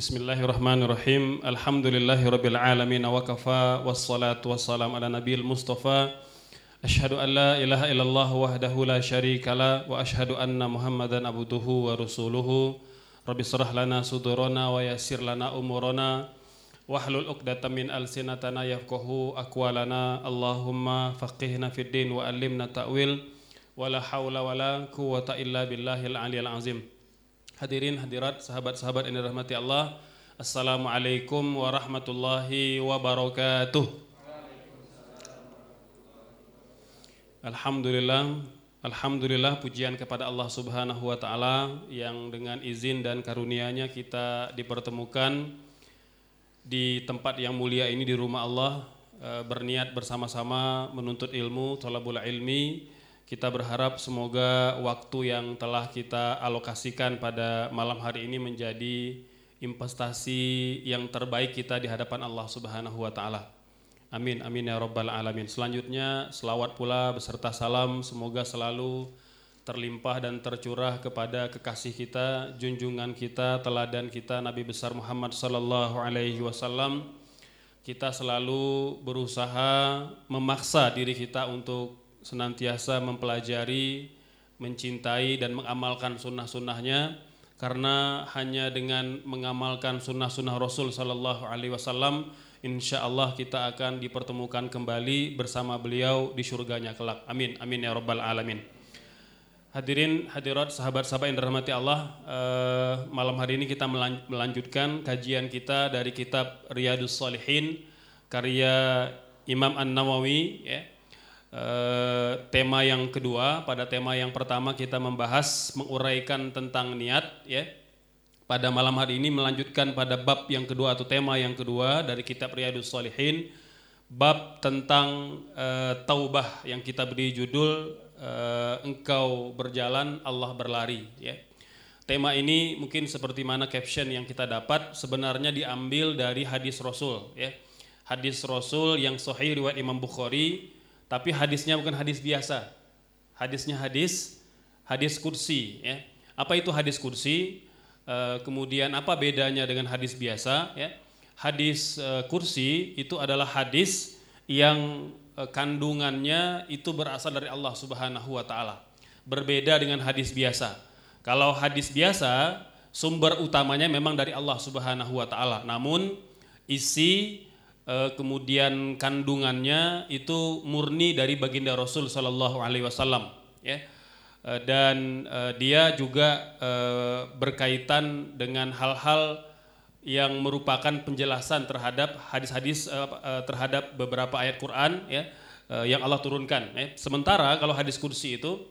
بسم الله الرحمن الرحيم الحمد لله رب العالمين وكفى والصلاة والسلام على نبي المصطفى أشهد أن لا إله إلا الله وحده لا شريك له وأشهد أن محمدا عبده ورسوله رب اشرح لنا صدورنا ويسر لنا أمورنا واحلل عقدة من ألسنتنا يفقه أقوالنا اللهم فقهنا في الدين وألمنا التأويل ولا حول ولا قوة إلا بالله العلي العظيم Hadirin hadirat sahabat-sahabat yang dirahmati Allah. Assalamualaikum warahmatullahi wabarakatuh. Alhamdulillah Alhamdulillah pujian kepada Allah Subhanahu wa taala yang dengan izin dan karunia-Nya kita dipertemukan di tempat yang mulia ini di rumah Allah eh, berniat bersama-sama menuntut ilmu, thalabul ilmi kita berharap semoga waktu yang telah kita alokasikan pada malam hari ini menjadi investasi yang terbaik kita di hadapan Allah Subhanahu wa taala. Amin amin ya rabbal alamin. Selanjutnya selawat pula beserta salam semoga selalu terlimpah dan tercurah kepada kekasih kita, junjungan kita, teladan kita Nabi besar Muhammad sallallahu alaihi wasallam. Kita selalu berusaha memaksa diri kita untuk senantiasa mempelajari, mencintai dan mengamalkan sunnah-sunnahnya karena hanya dengan mengamalkan sunnah-sunnah Rasul Sallallahu Alaihi Wasallam Insya Allah kita akan dipertemukan kembali bersama beliau di surganya kelak. Amin, amin ya rabbal alamin. Hadirin, hadirat, sahabat-sahabat yang dirahmati Allah, eh, malam hari ini kita melanjutkan kajian kita dari kitab Riyadus Salihin karya Imam An Nawawi. Ya Eh, tema yang kedua, pada tema yang pertama kita membahas menguraikan tentang niat ya. Pada malam hari ini melanjutkan pada bab yang kedua atau tema yang kedua dari kitab Riyadus Salihin bab tentang uh, taubah yang kita beri judul uh, engkau berjalan Allah berlari ya. Tema ini mungkin seperti mana caption yang kita dapat sebenarnya diambil dari hadis Rasul ya. Hadis Rasul yang sahih riwayat Imam Bukhari tapi hadisnya bukan hadis biasa. Hadisnya hadis hadis kursi ya. Apa itu hadis kursi? E, kemudian apa bedanya dengan hadis biasa ya? Hadis e, kursi itu adalah hadis yang e, kandungannya itu berasal dari Allah Subhanahu wa taala. Berbeda dengan hadis biasa. Kalau hadis biasa sumber utamanya memang dari Allah Subhanahu wa taala. Namun isi Eh, kemudian kandungannya itu murni dari baginda Rasul Shallallahu Alaihi Wasallam ya eh, dan uh, dia juga berkaitan dengan hal-hal yang merupakan penjelasan terhadap hadis-hadis terhadap beberapa ayat Quran ya yang Allah turunkan ya. sementara kalau hadis kursi itu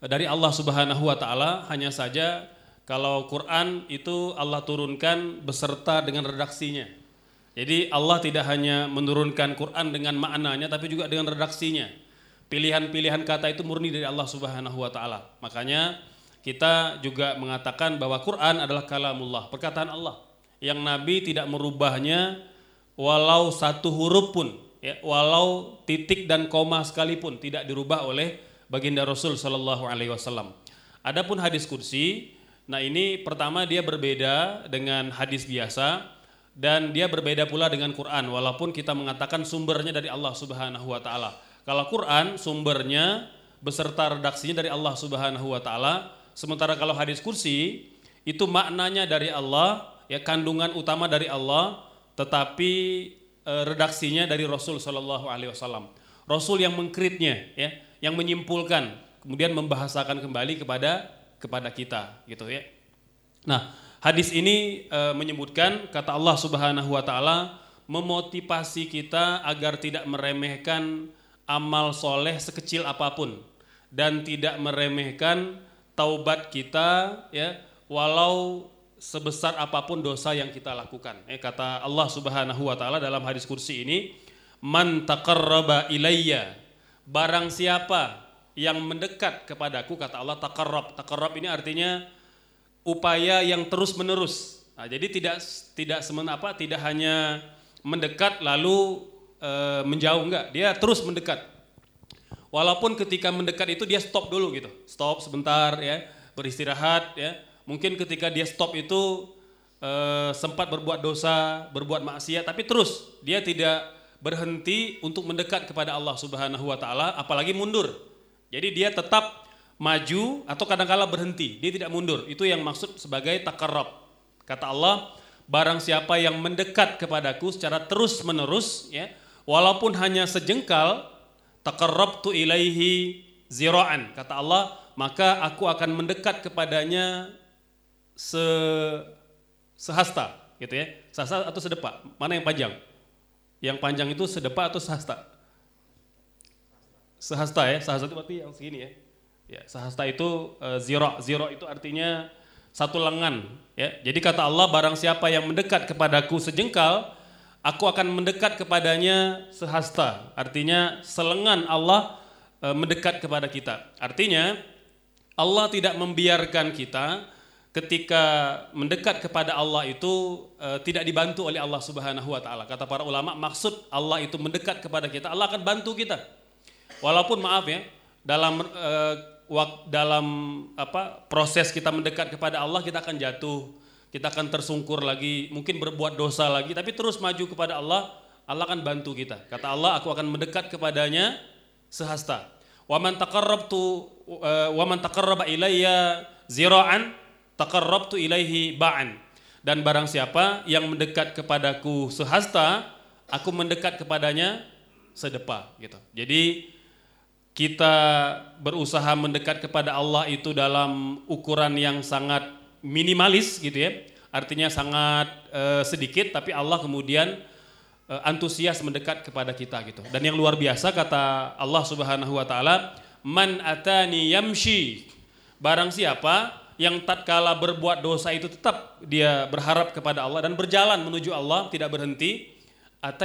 dari Allah Subhanahu wa taala hanya saja kalau Quran itu Allah turunkan beserta dengan redaksinya jadi Allah tidak hanya menurunkan Quran dengan maknanya tapi juga dengan redaksinya. Pilihan-pilihan kata itu murni dari Allah Subhanahu wa taala. Makanya kita juga mengatakan bahwa Quran adalah kalamullah, perkataan Allah yang Nabi tidak merubahnya walau satu huruf pun, ya, walau titik dan koma sekalipun tidak dirubah oleh baginda Rasul Shallallahu Alaihi Wasallam. Adapun hadis kursi, nah ini pertama dia berbeda dengan hadis biasa dan dia berbeda pula dengan Quran walaupun kita mengatakan sumbernya dari Allah Subhanahu wa taala. Kalau Quran sumbernya beserta redaksinya dari Allah Subhanahu wa taala, sementara kalau hadis kursi itu maknanya dari Allah, ya kandungan utama dari Allah, tetapi e, redaksinya dari Rasul Shallallahu alaihi wasallam. Rasul yang mengkritnya ya, yang menyimpulkan, kemudian membahasakan kembali kepada kepada kita gitu ya. Nah, Hadis ini e, menyebutkan kata Allah Subhanahu wa taala memotivasi kita agar tidak meremehkan amal soleh sekecil apa pun dan tidak meremehkan taubat kita ya walau sebesar apa pun dosa yang kita lakukan. Eh, kata Allah Subhanahu wa taala dalam hadis kursi ini, "Man taqarraba ilayya" Barang siapa yang mendekat kepadaku kata Allah taqarrab. Taqarrab ini artinya upaya yang terus menerus. Nah, jadi tidak tidak semen apa tidak hanya mendekat lalu e, menjauh enggak, dia terus mendekat. Walaupun ketika mendekat itu dia stop dulu gitu, stop sebentar ya, beristirahat ya. Mungkin ketika dia stop itu eh, sempat berbuat dosa, berbuat maksiat, tapi terus dia tidak berhenti untuk mendekat kepada Allah Subhanahu wa taala, apalagi mundur. Jadi dia tetap maju atau kadang-kala berhenti, dia tidak mundur. Itu yang maksud sebagai takarrab. Kata Allah, barang siapa yang mendekat kepadaku secara terus-menerus ya, walaupun hanya sejengkal, takarrabtu ilaihi zira'an. Kata Allah, maka aku akan mendekat kepadanya se sehasta gitu ya. Sehasta atau sedepa? Mana yang panjang? Yang panjang itu sedepa atau sehasta? Sehasta ya, sehasta itu berarti yang segini ya. Ya, sehasta itu uh, zero. Zero itu artinya satu lengan ya. Jadi kata Allah barang siapa yang mendekat kepadaku sejengkal, aku akan mendekat kepadanya sehasta. Artinya selengan Allah uh, mendekat kepada kita. Artinya Allah tidak membiarkan kita ketika mendekat kepada Allah itu e, tidak dibantu oleh Allah Subhanahu wa taala. Kata para ulama, maksud Allah itu mendekat kepada kita, Allah akan bantu kita. Walaupun maaf ya, dalam e, dalam apa proses kita mendekat kepada Allah kita akan jatuh, kita akan tersungkur lagi, mungkin berbuat dosa lagi, tapi terus maju kepada Allah, Allah akan bantu kita. Kata Allah, aku akan mendekat kepadanya sehasta. Wa man taqarrabtu e, wa man taqarraba ilayya zira'an taqarrabtu ilaihi ba'an. Dan barang siapa yang mendekat kepadaku sehasta, aku mendekat kepadanya sedepa gitu. Jadi kita berusaha mendekat kepada Allah itu dalam ukuran yang sangat minimalis gitu ya. Artinya sangat uh, sedikit tapi Allah kemudian uh, antusias mendekat kepada kita gitu. Dan yang luar biasa kata Allah Subhanahu wa taala, "Man atani yamshi." Barang siapa yang tatkala berbuat dosa itu tetap dia berharap kepada Allah dan berjalan menuju Allah tidak berhenti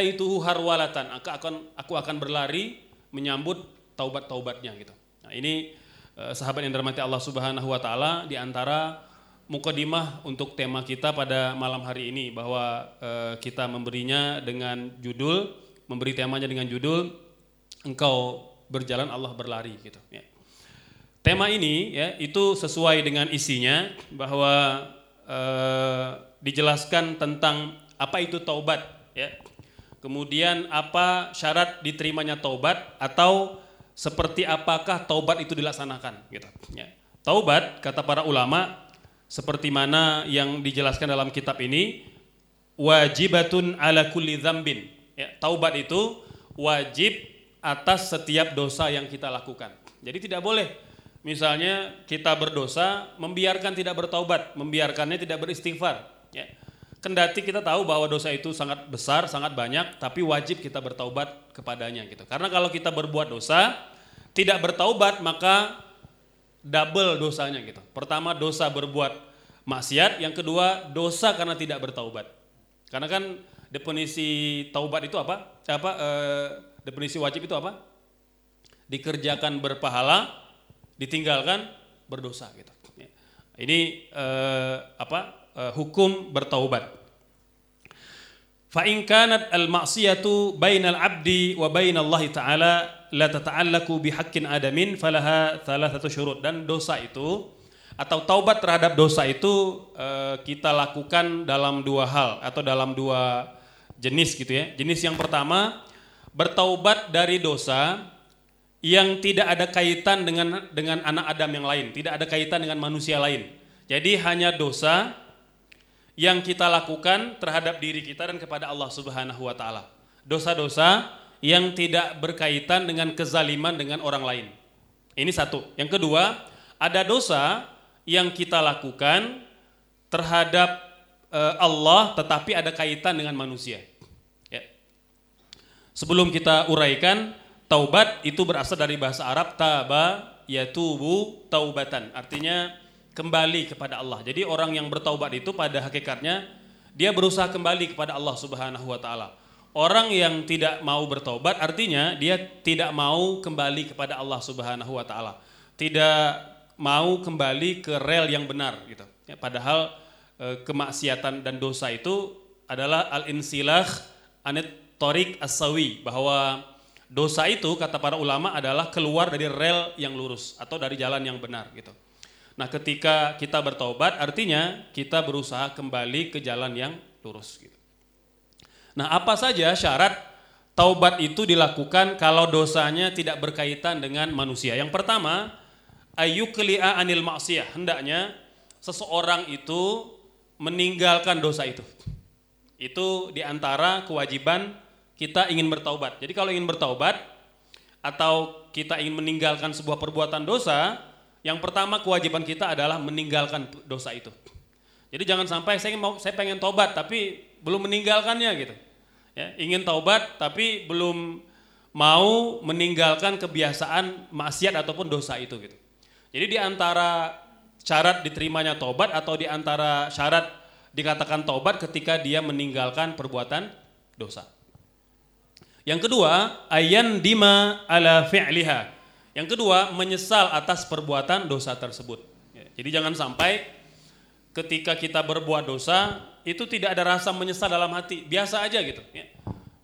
itu harwalatan aku aku akan berlari menyambut taubat-taubatnya gitu. Nah, ini eh, sahabat yang dirahmati Allah Subhanahu wa taala di antara mukadimah untuk tema kita pada malam hari ini bahwa eh, kita memberinya dengan judul memberi temanya dengan judul engkau berjalan Allah berlari gitu ya. Tema ini ya itu sesuai dengan isinya bahwa eh, dijelaskan tentang apa itu taubat ya. Kemudian apa syarat diterimanya taubat atau seperti apakah taubat itu dilaksanakan gitu ya. Taubat kata para ulama seperti mana yang dijelaskan dalam kitab ini wajibatun ala kulli dzambin ya. Taubat itu wajib atas setiap dosa yang kita lakukan. Jadi tidak boleh Misalnya kita berdosa, membiarkan tidak bertaubat, membiarkannya tidak beristighfar. Ya. Kendati kita tahu bahwa dosa itu sangat besar, sangat banyak, tapi wajib kita bertaubat kepadanya gitu. Karena kalau kita berbuat dosa, tidak bertaubat maka double dosanya gitu. Pertama dosa berbuat maksiat, yang kedua dosa karena tidak bertaubat. Karena kan definisi taubat itu apa? Apa e, definisi wajib itu apa? Dikerjakan berpahala, ditinggalkan berdosa gitu. Ya. Ini eh, apa eh, hukum bertaubat. Fa in kanat al abdi wa bainallahi ta'ala la tata'allaku bihaqqin adamin falaha thalathatu syurut dan dosa itu atau taubat terhadap dosa itu eh, kita lakukan dalam dua hal atau dalam dua jenis gitu ya. Jenis yang pertama bertaubat dari dosa yang tidak ada kaitan dengan dengan anak Adam yang lain, tidak ada kaitan dengan manusia lain. Jadi hanya dosa yang kita lakukan terhadap diri kita dan kepada Allah Subhanahu wa taala. Dosa-dosa yang tidak berkaitan dengan kezaliman dengan orang lain. Ini satu. Yang kedua, ada dosa yang kita lakukan terhadap uh, Allah tetapi ada kaitan dengan manusia. Ya. Sebelum kita uraikan, Taubat itu berasal dari bahasa Arab taba yatubu taubatan. Artinya kembali kepada Allah. Jadi orang yang bertaubat itu pada hakikatnya dia berusaha kembali kepada Allah Subhanahu wa taala. Orang yang tidak mau bertaubat artinya dia tidak mau kembali kepada Allah Subhanahu wa taala. Tidak mau kembali ke rel yang benar gitu. Ya, padahal e, kemaksiatan dan dosa itu adalah al-insilah anit torik as-sawi bahwa Dosa itu kata para ulama adalah keluar dari rel yang lurus atau dari jalan yang benar gitu. Nah, ketika kita bertobat artinya kita berusaha kembali ke jalan yang lurus gitu. Nah, apa saja syarat taubat itu dilakukan kalau dosanya tidak berkaitan dengan manusia? Yang pertama, ayyukli'a anil maksiyah. Hendaknya seseorang itu meninggalkan dosa itu. Itu di antara kewajiban kita ingin bertaubat. Jadi kalau ingin bertaubat atau kita ingin meninggalkan sebuah perbuatan dosa, yang pertama kewajiban kita adalah meninggalkan dosa itu. Jadi jangan sampai saya mau saya pengen tobat tapi belum meninggalkannya gitu. Ya, ingin taubat tapi belum mau meninggalkan kebiasaan maksiat ataupun dosa itu gitu. Jadi di antara syarat diterimanya tobat atau di antara syarat dikatakan tobat ketika dia meninggalkan perbuatan dosa. Yang kedua, ayan dima ala fi'liha. Yang kedua, menyesal atas perbuatan dosa tersebut. Ya, jadi jangan sampai ketika kita berbuat dosa itu tidak ada rasa menyesal dalam hati, biasa aja gitu. Ya.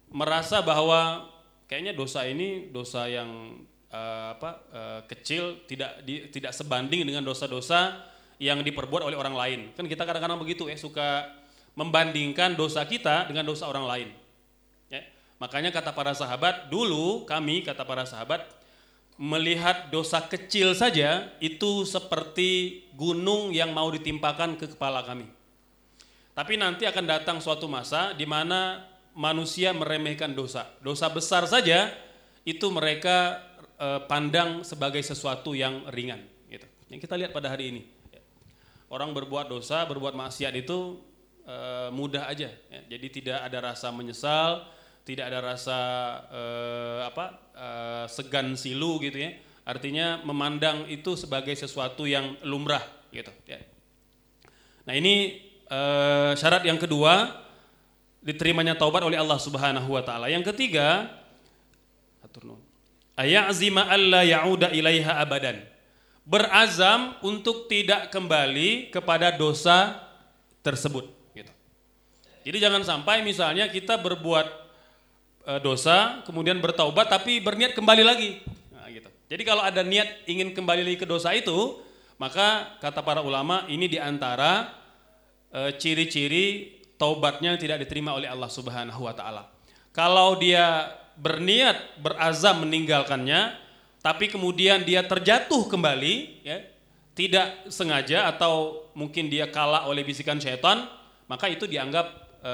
Merasa bahwa kayaknya dosa ini dosa yang uh, apa uh, kecil, tidak di, tidak sebanding dengan dosa-dosa yang diperbuat oleh orang lain. Kan kita kadang-kadang begitu ya, suka membandingkan dosa kita dengan dosa orang lain. Ya. Makanya kata para sahabat, dulu kami kata para sahabat melihat dosa kecil saja itu seperti gunung yang mau ditimpakan ke kepala kami. Tapi nanti akan datang suatu masa di mana manusia meremehkan dosa. Dosa besar saja itu mereka eh, pandang sebagai sesuatu yang ringan. Gitu. Yang kita lihat pada hari ini. Orang berbuat dosa, berbuat maksiat itu eh, mudah aja. Ya. Jadi tidak ada rasa menyesal, tidak ada rasa eh, apa segan silu gitu ya. Artinya memandang itu sebagai sesuatu yang lumrah gitu ya. Nah, ini eh, syarat yang kedua diterimanya taubat oleh Allah Subhanahu wa taala. Yang ketiga atur ayazima alla ya'uda ilaiha abadan. Berazam untuk tidak kembali kepada dosa tersebut gitu. Jadi jangan sampai misalnya kita berbuat uh, dosa, kemudian bertaubat tapi berniat kembali lagi. Nah, gitu. Jadi kalau ada niat ingin kembali lagi ke dosa itu, maka kata para ulama ini di antara uh, ciri-ciri taubatnya tidak diterima oleh Allah Subhanahu wa taala. Kalau dia berniat berazam meninggalkannya, tapi kemudian dia terjatuh kembali, ya, tidak sengaja atau mungkin dia kalah oleh bisikan syaitan, maka itu dianggap e,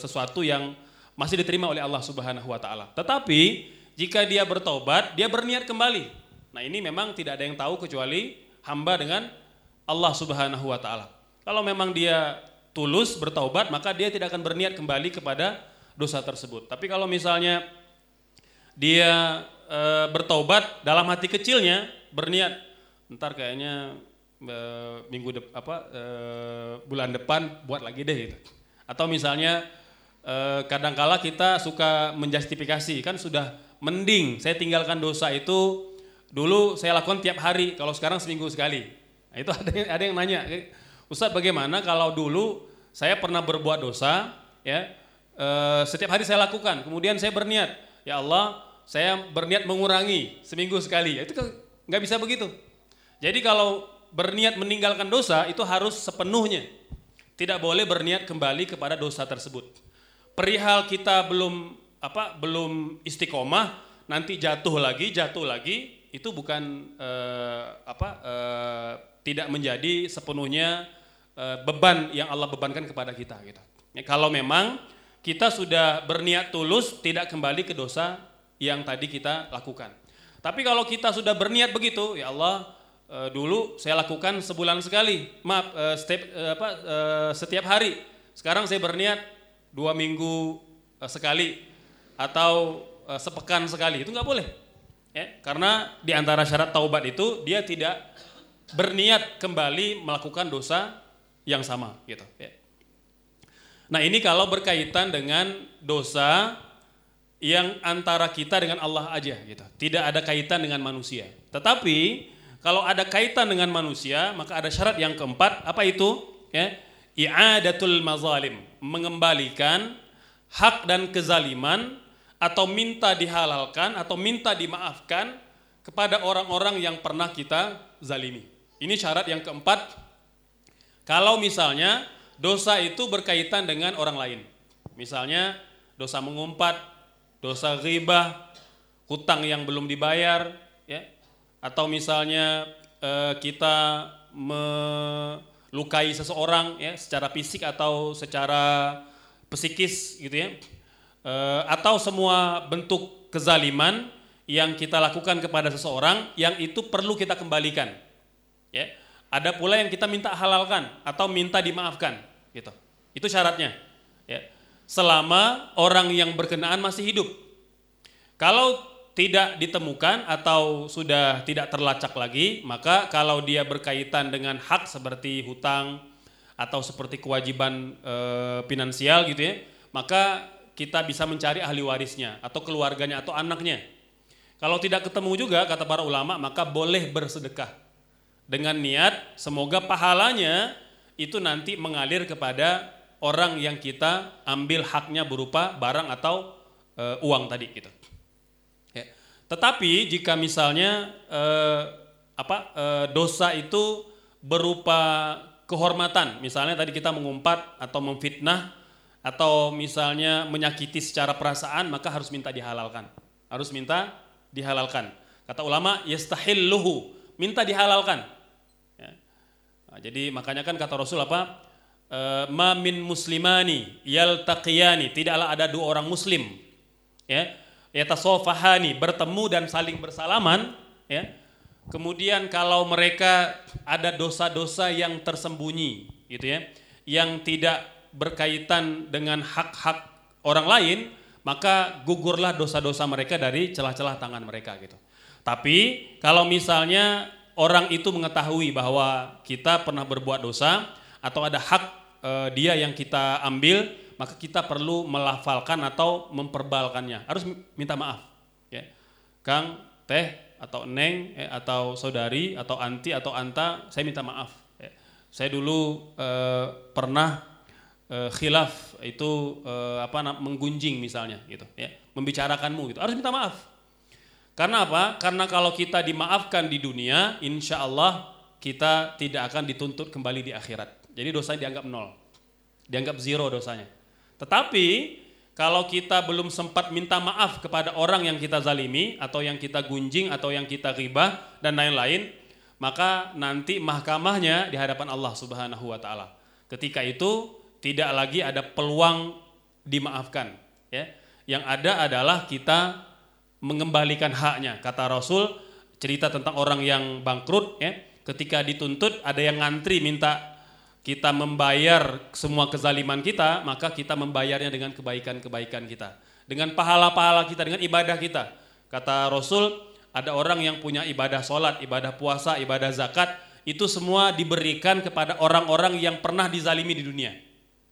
sesuatu yang masih diterima oleh Allah Subhanahu wa taala. Tetapi jika dia bertobat, dia berniat kembali. Nah, ini memang tidak ada yang tahu kecuali hamba dengan Allah Subhanahu wa taala. Kalau memang dia tulus bertaubat, maka dia tidak akan berniat kembali kepada dosa tersebut. Tapi kalau misalnya dia e, bertaubat dalam hati kecilnya berniat ntar kayaknya e, minggu de, apa e, bulan depan buat lagi deh gitu. Atau misalnya eh, kadangkala kita suka menjustifikasi kan sudah mending saya tinggalkan dosa itu dulu saya lakukan tiap hari kalau sekarang seminggu sekali nah, itu ada yang, ada yang nanya Ustadz bagaimana kalau dulu saya pernah berbuat dosa ya eh, setiap hari saya lakukan kemudian saya berniat ya Allah saya berniat mengurangi seminggu sekali. Itu kan nggak bisa begitu. Jadi kalau berniat meninggalkan dosa itu harus sepenuhnya tidak boleh berniat kembali kepada dosa tersebut. Perihal kita belum apa belum istiqomah nanti jatuh lagi jatuh lagi itu bukan eh, apa eh, tidak menjadi sepenuhnya beban yang Allah bebankan kepada kita gitu. Ya, kalau memang kita sudah berniat tulus tidak kembali ke dosa yang tadi kita lakukan. Tapi kalau kita sudah berniat begitu, ya Allah eh, dulu saya lakukan sebulan sekali, maaf eh, setiap eh, apa eh, setiap hari. Sekarang saya berniat dua minggu uh, sekali atau uh, sepekan sekali itu nggak boleh ya karena di antara syarat taubat itu dia tidak berniat kembali melakukan dosa yang sama gitu ya. Nah ini kalau berkaitan dengan dosa yang antara kita dengan Allah aja gitu. Tidak ada kaitan dengan manusia. Tetapi kalau ada kaitan dengan manusia, maka ada syarat yang keempat, apa itu? Ya, i'adatul mazalim, mengembalikan hak dan kezaliman atau minta dihalalkan atau minta dimaafkan kepada orang-orang yang pernah kita zalimi. Ini syarat yang keempat. Kalau misalnya dosa itu berkaitan dengan orang lain. Misalnya dosa mengumpat, dosa ghibah, hutang yang belum dibayar, ya. Atau misalnya eh, kita melukai seseorang ya secara fisik atau secara psikis gitu ya. Eh, atau semua bentuk kezaliman yang kita lakukan kepada seseorang yang itu perlu kita kembalikan. Ya. Ada pula yang kita minta halalkan atau minta dimaafkan gitu. Itu syaratnya. Ya. Selama orang yang berkenaan masih hidup. Kalau tidak ditemukan atau sudah tidak terlacak lagi, maka kalau dia berkaitan dengan hak seperti hutang atau seperti kewajiban e, finansial gitu ya, maka kita bisa mencari ahli warisnya atau keluarganya atau anaknya. Kalau tidak ketemu juga kata para ulama, maka boleh bersedekah dengan niat semoga pahalanya itu nanti mengalir kepada orang yang kita ambil haknya berupa barang atau e, uang tadi gitu. Ya. Tetapi jika misalnya e, apa e, dosa itu berupa kehormatan, misalnya tadi kita mengumpat atau memfitnah atau misalnya menyakiti secara perasaan maka harus minta dihalalkan. Harus minta dihalalkan. Kata ulama yastahilluhu, minta dihalalkan. Nah, jadi makanya kan kata Rasul apa? E, Ma min muslimani yaltaqiyani, tidaklah ada dua orang muslim ya, yatasofahani bertemu dan saling bersalaman ya. Kemudian kalau mereka ada dosa-dosa yang tersembunyi gitu ya, yang tidak berkaitan dengan hak-hak orang lain, maka gugurlah dosa-dosa mereka dari celah-celah tangan mereka gitu. Tapi kalau misalnya orang itu mengetahui bahwa kita pernah berbuat dosa atau ada hak e, dia yang kita ambil, maka kita perlu melafalkan atau memperbalkannya. Harus minta maaf, ya. Kang, teh atau neng eh, atau saudari atau anti atau anta, saya minta maaf. Ya. Saya dulu e, pernah uh, khilaf itu uh, apa menggunjing misalnya gitu ya membicarakanmu gitu harus minta maaf karena apa? Karena kalau kita dimaafkan di dunia insya Allah kita tidak akan dituntut kembali di akhirat. Jadi dosanya dianggap nol. Dianggap zero dosanya. Tetapi kalau kita belum sempat minta maaf kepada orang yang kita zalimi atau yang kita gunjing atau yang kita ribah dan lain-lain maka nanti mahkamahnya di hadapan Allah Subhanahu wa taala. Ketika itu tidak lagi ada peluang dimaafkan ya. Yang ada adalah kita mengembalikan haknya. Kata Rasul cerita tentang orang yang bangkrut ya ketika dituntut ada yang ngantri minta kita membayar semua kezaliman kita maka kita membayarnya dengan kebaikan-kebaikan kita. Dengan pahala-pahala kita dengan ibadah kita. Kata Rasul ada orang yang punya ibadah sholat ibadah puasa ibadah zakat itu semua diberikan kepada orang-orang yang pernah dizalimi di dunia.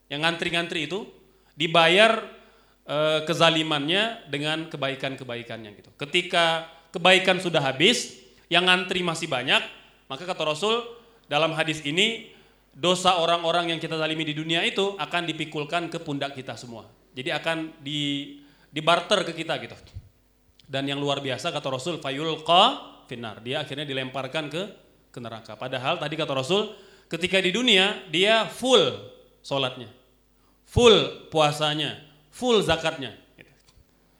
Yang ngantri-ngantri itu dibayar e, kezalimannya dengan kebaikan-kebaikannya gitu. Ketika kebaikan sudah habis, yang ngantri masih banyak, maka kata Rasul dalam hadis ini dosa orang-orang yang kita zalimi di dunia itu akan dipikulkan ke pundak kita semua. Jadi akan di dibarter ke kita gitu. Dan yang luar biasa kata Rasul fayulqa finar. Dia akhirnya dilemparkan ke ke neraka. Padahal tadi kata Rasul ketika di dunia dia full sholatnya full puasanya, full zakatnya.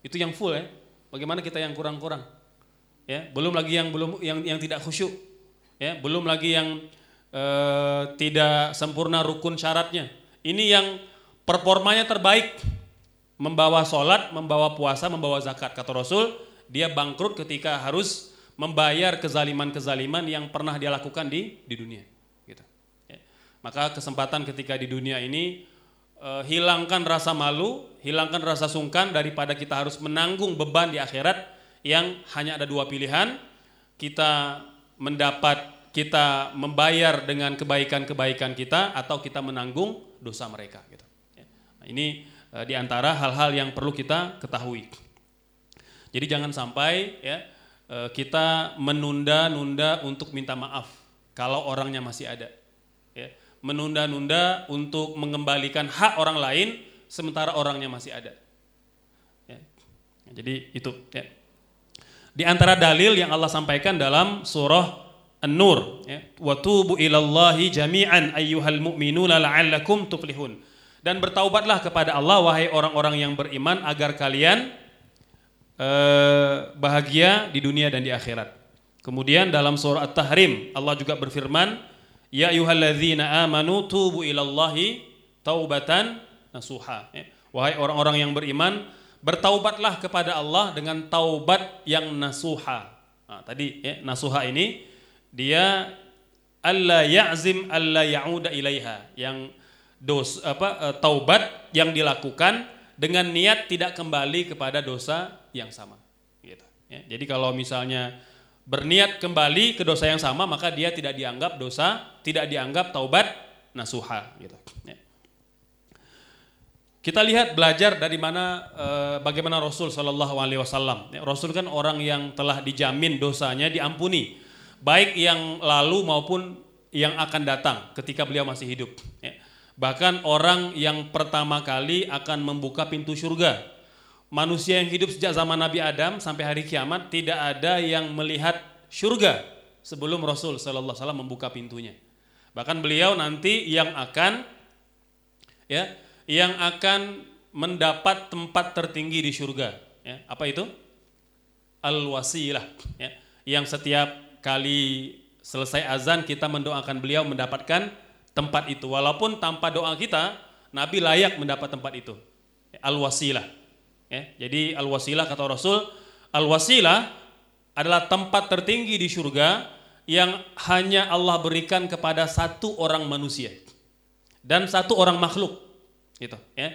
Itu yang full ya. Bagaimana kita yang kurang-kurang? Ya, belum lagi yang belum yang yang tidak khusyuk. Ya, belum lagi yang eh, tidak sempurna rukun syaratnya. Ini yang performanya terbaik. Membawa sholat, membawa puasa, membawa zakat. Kata Rasul, dia bangkrut ketika harus membayar kezaliman-kezaliman yang pernah dia lakukan di di dunia. Gitu. Ya. Maka kesempatan ketika di dunia ini uh, hilangkan rasa malu, hilangkan rasa sungkan daripada kita harus menanggung beban di akhirat yang hanya ada dua pilihan, kita mendapat kita membayar dengan kebaikan-kebaikan kita atau kita menanggung dosa mereka gitu. Ya. Nah, ini uh, di antara hal-hal yang perlu kita ketahui. Jadi jangan sampai ya uh, kita menunda-nunda untuk minta maaf kalau orangnya masih ada menunda-nunda untuk mengembalikan hak orang lain sementara orangnya masih ada. Ya. Jadi itu ya. Di antara dalil yang Allah sampaikan dalam surah An-Nur ya. Wa ilallahi jami'an ayyuhal mu'minuna la'allakum tuflihun. Dan bertaubatlah kepada Allah wahai orang-orang yang beriman agar kalian uh, bahagia di dunia dan di akhirat. Kemudian dalam surah At-Tahrim Allah juga berfirman, "Ya ayyuhalladzina amanu tubu ilallahi taubatan nasuha." Ya. Wahai orang-orang yang beriman, bertaubatlah kepada Allah dengan taubat yang nasuha. Nah, tadi ya, nasuha ini dia alla ya'zim alla ya'uda ilaiha yang dos apa e, taubat yang dilakukan dengan niat tidak kembali kepada dosa yang sama gitu ya. Jadi kalau misalnya berniat kembali ke dosa yang sama maka dia tidak dianggap dosa, tidak dianggap taubat nasuha gitu ya. Kita lihat belajar dari mana e, bagaimana Rasul Shallallahu alaihi wasallam. Ya, Rasul kan orang yang telah dijamin dosanya diampuni baik yang lalu maupun yang akan datang ketika beliau masih hidup. Ya. Bahkan orang yang pertama kali akan membuka pintu surga. Manusia yang hidup sejak zaman Nabi Adam sampai hari kiamat tidak ada yang melihat surga sebelum Rasul Sallallahu Alaihi Wasallam membuka pintunya. Bahkan beliau nanti yang akan ya yang akan mendapat tempat tertinggi di surga. Ya, apa itu? Al-wasilah. Ya, yang setiap kali selesai azan kita mendoakan beliau mendapatkan tempat itu. Walaupun tanpa doa kita, Nabi layak mendapat tempat itu. Al-wasilah. Ya, jadi al-wasilah kata Rasul, al-wasilah adalah tempat tertinggi di surga yang hanya Allah berikan kepada satu orang manusia dan satu orang makhluk. Gitu, ya.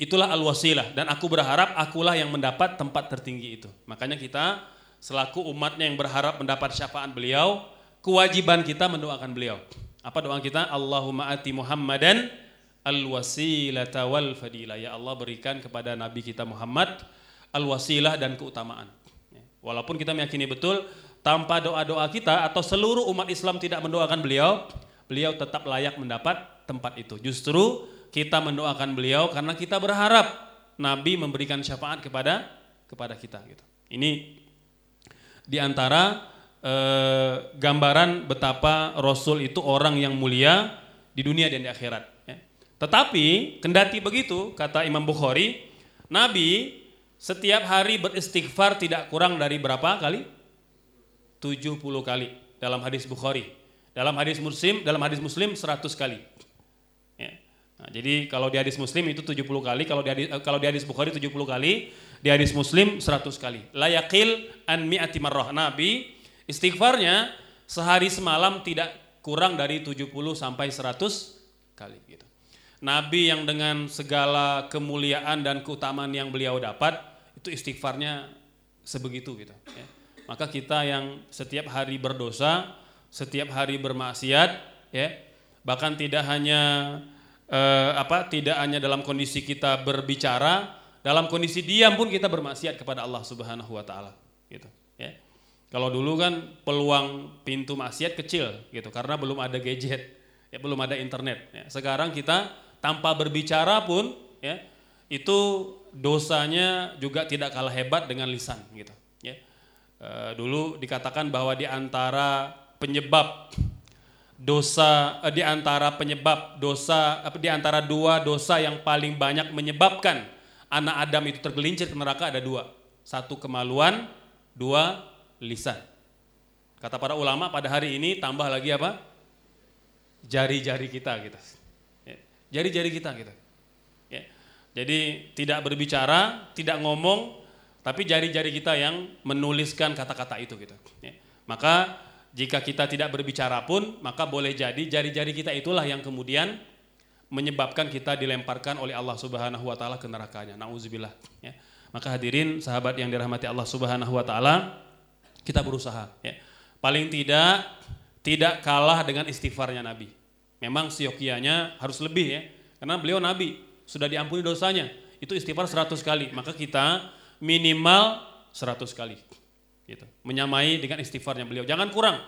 Itulah al-wasilah dan aku berharap akulah yang mendapat tempat tertinggi itu. Makanya kita selaku umatnya yang berharap mendapat syafaat beliau, kewajiban kita mendoakan beliau. Apa doa kita? Allahumma ati Muhammadan al-wasilata wal fadilah. Ya Allah berikan kepada Nabi kita Muhammad al-wasilah dan keutamaan. Ya. Walaupun kita meyakini betul tanpa doa-doa kita atau seluruh umat Islam tidak mendoakan beliau, beliau tetap layak mendapat tempat itu. Justru kita mendoakan beliau karena kita berharap Nabi memberikan syafaat kepada kepada kita gitu. Ini di antara eh, gambaran betapa Rasul itu orang yang mulia di dunia dan di akhirat. Tetapi kendati begitu kata Imam Bukhari, Nabi setiap hari beristighfar tidak kurang dari berapa kali? 70 kali dalam hadis Bukhari. Dalam hadis Muslim, dalam hadis Muslim 100 kali. Ya. Nah, jadi kalau di hadis Muslim itu 70 kali, kalau di hadis, kalau di hadis Bukhari 70 kali, di hadis Muslim 100 kali. Layakil an mi'ati marrah. Nabi istighfarnya sehari semalam tidak kurang dari 70 sampai 100 kali gitu. Nabi yang dengan segala kemuliaan dan keutamaan yang beliau dapat itu istighfarnya sebegitu gitu ya. Maka kita yang setiap hari berdosa, setiap hari bermaksiat ya, bahkan tidak hanya eh, apa tidak hanya dalam kondisi kita berbicara dalam kondisi diam pun kita bermaksiat kepada Allah Subhanahu wa taala gitu ya. Kalau dulu kan peluang pintu maksiat kecil gitu karena belum ada gadget, ya belum ada internet ya. Sekarang kita tanpa berbicara pun ya itu dosanya juga tidak kalah hebat dengan lisan gitu ya. E, dulu dikatakan bahwa di antara penyebab dosa eh, di antara penyebab dosa di antara dua dosa yang paling banyak menyebabkan anak Adam itu tergelincir ke neraka ada dua. Satu kemaluan, dua lisan. Kata para ulama pada hari ini tambah lagi apa? Jari-jari kita gitu. Jari-jari kita gitu. Ya. Jadi tidak berbicara, tidak ngomong, tapi jari-jari kita yang menuliskan kata-kata itu gitu. Ya. Maka jika kita tidak berbicara pun, maka boleh jadi jari-jari kita itulah yang kemudian menyebabkan kita dilemparkan oleh Allah Subhanahu wa taala ke nerakanya. Nauzubillah ya. Maka hadirin sahabat yang dirahmati Allah Subhanahu wa taala, kita berusaha ya. Paling tidak tidak kalah dengan istighfarnya Nabi. Memang siokianya harus lebih ya. Karena beliau Nabi, sudah diampuni dosanya. Itu istighfar 100 kali. Maka kita minimal 100 kali. Gitu. Menyamai dengan istighfarnya beliau. Jangan kurang.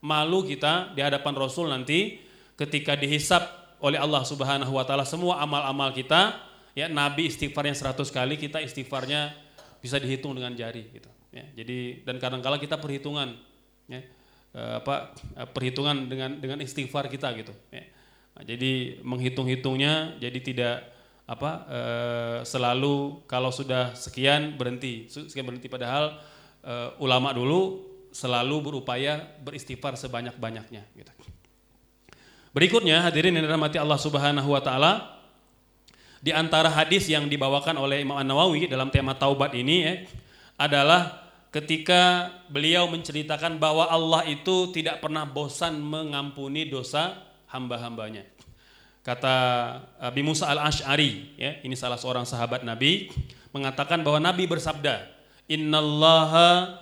Malu kita di hadapan Rasul nanti ketika dihisap oleh Allah Subhanahu wa taala semua amal-amal kita ya nabi istighfarnya 100 kali kita istighfarnya bisa dihitung dengan jari gitu ya jadi dan kadang-kala kita perhitungan ya apa uh, perhitungan dengan dengan istighfar kita gitu. Ya. Nah, jadi menghitung-hitungnya jadi tidak apa uh, selalu kalau sudah sekian berhenti sekian berhenti padahal uh, ulama dulu selalu berupaya beristighfar sebanyak-banyaknya gitu. Berikutnya hadirin yang dirahmati Allah Subhanahu wa taala di antara hadis yang dibawakan oleh Imam An-Nawawi dalam tema taubat ini ya, adalah ketika beliau menceritakan bahwa Allah itu tidak pernah bosan mengampuni dosa hamba-hambanya. Kata Abi Musa al-Ash'ari, ya, ini salah seorang sahabat Nabi, mengatakan bahwa Nabi bersabda, Innallaha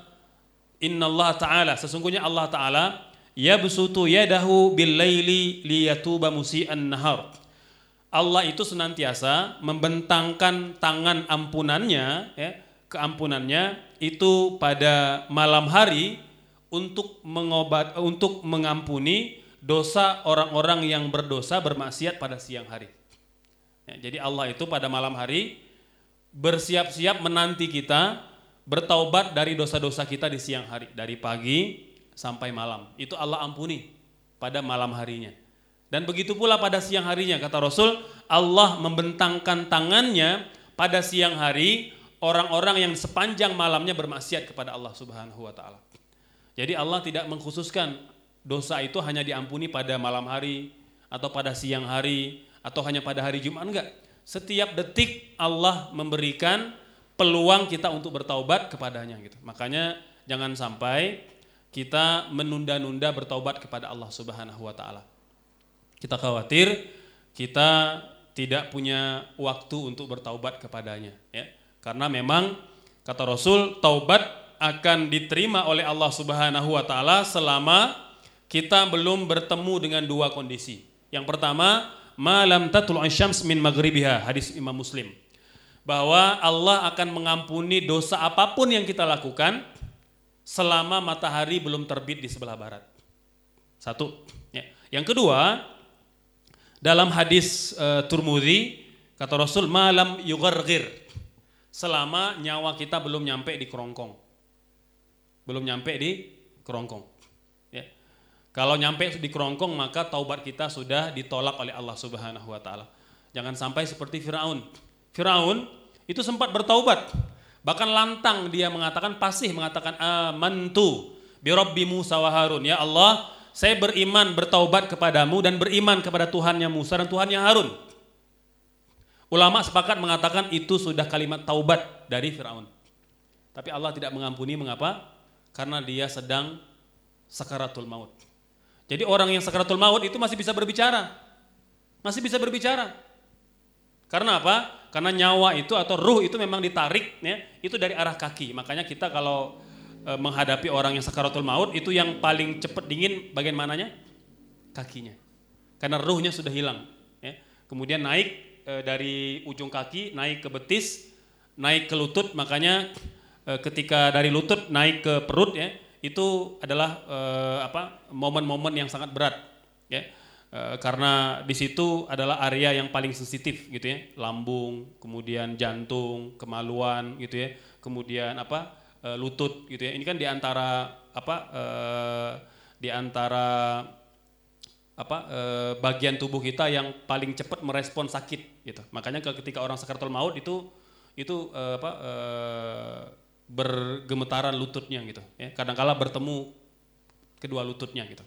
Innallaha ta'ala, sesungguhnya Allah ta'ala yabsutu yadahu bil laili liyatuba musian nahar. Allah itu senantiasa membentangkan tangan ampunannya ya, keampunannya itu pada malam hari untuk mengobat untuk mengampuni dosa orang-orang yang berdosa bermaksiat pada siang hari. Ya, jadi Allah itu pada malam hari bersiap-siap menanti kita bertaubat dari dosa-dosa kita di siang hari, dari pagi sampai malam. Itu Allah ampuni pada malam harinya. Dan begitu pula pada siang harinya, kata Rasul, Allah membentangkan tangannya pada siang hari orang-orang yang sepanjang malamnya bermaksiat kepada Allah Subhanahu wa taala. Jadi Allah tidak mengkhususkan dosa itu hanya diampuni pada malam hari atau pada siang hari atau hanya pada hari Jumat enggak. Setiap detik Allah memberikan peluang kita untuk bertaubat kepadanya gitu. Makanya jangan sampai kita menunda-nunda bertaubat kepada Allah Subhanahu wa taala. Kita khawatir kita tidak punya waktu untuk bertaubat kepadanya ya. Karena memang kata Rasul taubat akan diterima oleh Allah Subhanahu wa taala selama kita belum bertemu dengan dua kondisi. Yang pertama, malam tatul syams min maghribiha, hadis Imam Muslim bahwa Allah akan mengampuni dosa apa pun yang kita lakukan selama matahari belum terbit di sebelah barat. Satu. Ya. Yang kedua, dalam hadis uh, Turmudi kata Rasul malam yugargir selama nyawa kita belum nyampe di kerongkong. Belum nyampe di kerongkong. Ya. Kalau nyampe di kerongkong maka taubat kita sudah ditolak oleh Allah Subhanahu wa taala. Jangan sampai seperti Firaun. Firaun itu sempat bertaubat. Bahkan lantang dia mengatakan pasih mengatakan amantu bi rabbi Musa wa Harun. Ya Allah, saya beriman bertaubat kepadamu dan beriman kepada Tuhannya Musa dan Tuhannya Harun. Ulama sepakat mengatakan itu sudah kalimat taubat dari Firaun. Tapi Allah tidak mengampuni mengapa? Karena dia sedang sakaratul maut. Jadi orang yang sakaratul maut itu masih bisa berbicara. Masih bisa berbicara. Karena apa? Karena nyawa itu atau ruh itu memang ditarik ya, itu dari arah kaki. Makanya kita kalau e, menghadapi orang yang sakaratul maut itu yang paling cepat dingin bagian mananya? Kakinya. Karena ruhnya sudah hilang ya. Kemudian naik e, dari ujung kaki naik ke betis, naik ke lutut makanya e, ketika dari lutut naik ke perut ya, itu adalah e, apa? momen-momen yang sangat berat ya Eh, karena di situ adalah area yang paling sensitif gitu ya, lambung, kemudian jantung, kemaluan gitu ya, kemudian apa e, lutut gitu ya. Ini kan di antara apa e, di antara apa e, bagian tubuh kita yang paling cepat merespon sakit gitu. Makanya ketika orang sakaratul maut itu itu e, apa e, bergemetaran lututnya gitu ya. Kadangkala bertemu kedua lututnya gitu.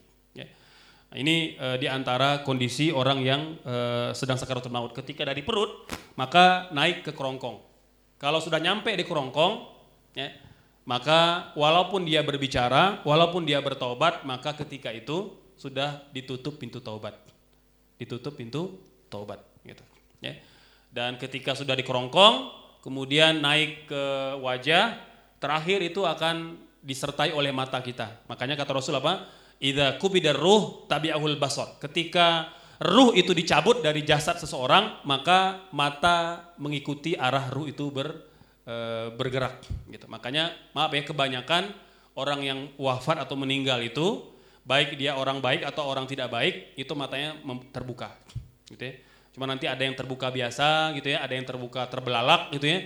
Nah, ini e, di antara kondisi orang yang e, sedang sakaratul maut. Ketika dari perut, maka naik ke kerongkong. Kalau sudah nyampe di kerongkong, ya, maka walaupun dia berbicara, walaupun dia bertobat, maka ketika itu sudah ditutup pintu taubat. Ditutup pintu taubat, gitu. Ya. Dan ketika sudah di kerongkong, kemudian naik ke wajah, terakhir itu akan disertai oleh mata kita. Makanya kata Rasul apa? Idza kubidar ruh tabi'ahul basar. Ketika ruh itu dicabut dari jasad seseorang, maka mata mengikuti arah ruh itu ber, e, bergerak gitu. Makanya maaf ya kebanyakan orang yang wafat atau meninggal itu baik dia orang baik atau orang tidak baik itu matanya terbuka gitu ya. Cuma nanti ada yang terbuka biasa gitu ya, ada yang terbuka terbelalak gitu ya.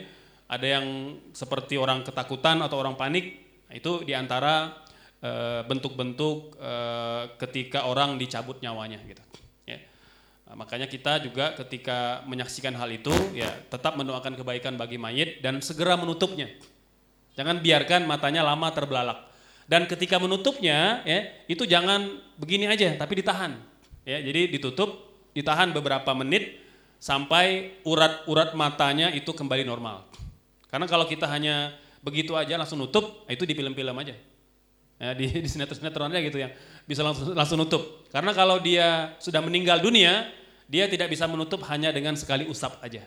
Ada yang seperti orang ketakutan atau orang panik. Nah, itu di antara eh, bentuk-bentuk ketika orang dicabut nyawanya gitu. Ya. Nah, makanya kita juga ketika menyaksikan hal itu ya tetap mendoakan kebaikan bagi mayit dan segera menutupnya. Jangan biarkan matanya lama terbelalak. Dan ketika menutupnya ya itu jangan begini aja tapi ditahan. Ya, jadi ditutup, ditahan beberapa menit sampai urat-urat matanya itu kembali normal. Karena kalau kita hanya begitu aja langsung nutup, itu di film-film aja. Ya, di, di sinetron-sinetron aja gitu ya, bisa langsung, langsung nutup. Karena kalau dia sudah meninggal dunia, dia tidak bisa menutup hanya dengan sekali usap aja.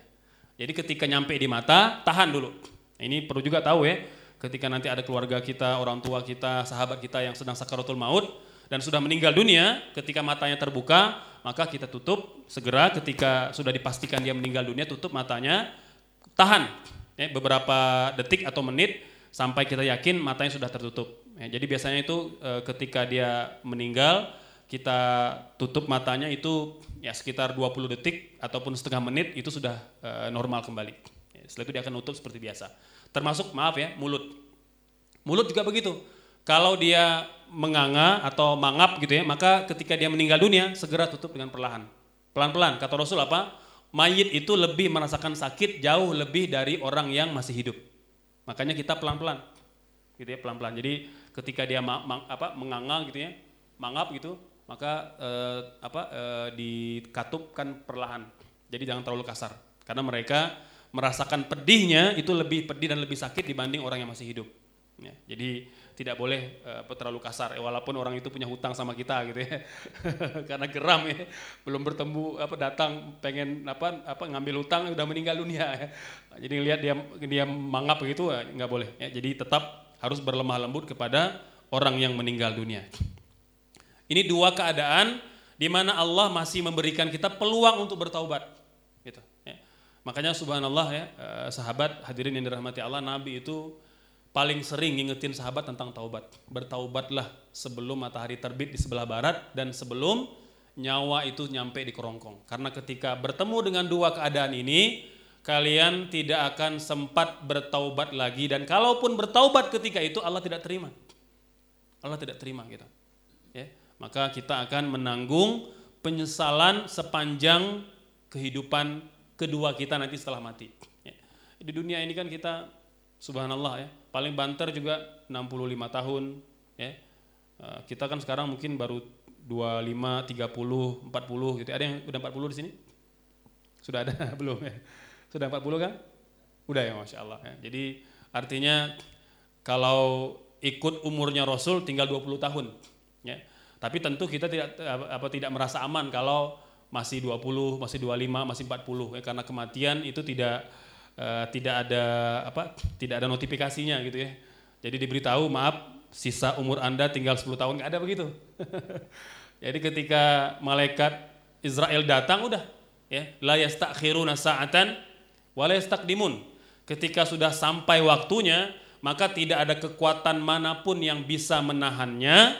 Jadi ketika nyampe di mata, tahan dulu. Ini perlu juga tahu ya, ketika nanti ada keluarga kita, orang tua kita, sahabat kita yang sedang sakaratul maut, dan sudah meninggal dunia, ketika matanya terbuka, maka kita tutup segera ketika sudah dipastikan dia meninggal dunia, tutup matanya, tahan ya, beberapa detik atau menit sampai kita yakin matanya sudah tertutup. Ya, jadi biasanya itu e, ketika dia meninggal, kita tutup matanya itu ya sekitar 20 detik ataupun setengah menit itu sudah e, normal kembali. Ya, setelah itu dia akan tutup seperti biasa. Termasuk maaf ya, mulut. Mulut juga begitu. Kalau dia menganga atau mangap gitu ya, maka ketika dia meninggal dunia segera tutup dengan perlahan. Pelan-pelan, kata Rasul apa? Mayit itu lebih merasakan sakit jauh lebih dari orang yang masih hidup. Makanya kita pelan-pelan. Gitu ya, pelan-pelan. Jadi ketika dia ma ma apa menganga gitu ya, mangap gitu, maka eh, apa eh, dikatupkan perlahan. Jadi jangan terlalu kasar. Karena mereka merasakan pedihnya itu lebih pedih dan lebih sakit dibanding orang yang masih hidup. Ya, jadi tidak boleh uh, terlalu kasar ya, walaupun orang itu punya hutang sama kita gitu ya karena geram ya belum bertemu apa datang pengen apa apa ngambil hutang udah meninggal dunia ya. jadi lihat dia dia mangap begitu ya, nggak boleh ya jadi tetap harus berlemah lembut kepada orang yang meninggal dunia ini dua keadaan di mana Allah masih memberikan kita peluang untuk bertaubat gitu. Makanya subhanallah ya eh, sahabat hadirin yang dirahmati Allah Nabi itu paling sering ngingetin sahabat tentang taubat. Bertaubatlah sebelum matahari terbit di sebelah barat dan sebelum nyawa itu nyampe di kerongkong. Karena ketika bertemu dengan dua keadaan ini, kalian tidak akan sempat bertaubat lagi dan kalaupun bertaubat ketika itu Allah tidak terima. Allah tidak terima kita. Ya, maka kita akan menanggung penyesalan sepanjang kehidupan kedua kita nanti setelah mati. Ya. Di dunia ini kan kita subhanallah ya, paling banter juga 65 tahun ya. Eh, kita kan sekarang mungkin baru 25, 30, 40 gitu. Ada yang udah 40 di sini? Sudah ada belum ya? Sudah 40 kan? Udah ya Masya Allah ya. Jadi artinya kalau ikut umurnya Rasul tinggal 20 tahun ya. Tapi tentu kita tidak apa tidak merasa aman kalau masih 20, masih 25, masih 40 ya karena kematian itu tidak uh, tidak ada apa tidak ada notifikasinya gitu ya. Jadi diberitahu maaf sisa umur Anda tinggal 10 tahun nggak ada begitu. Jadi ketika malaikat Israel datang udah ya la yastakhiruna sa'atan wa la. Ketika sudah sampai waktunya maka tidak ada kekuatan mana pun yang bisa menahannya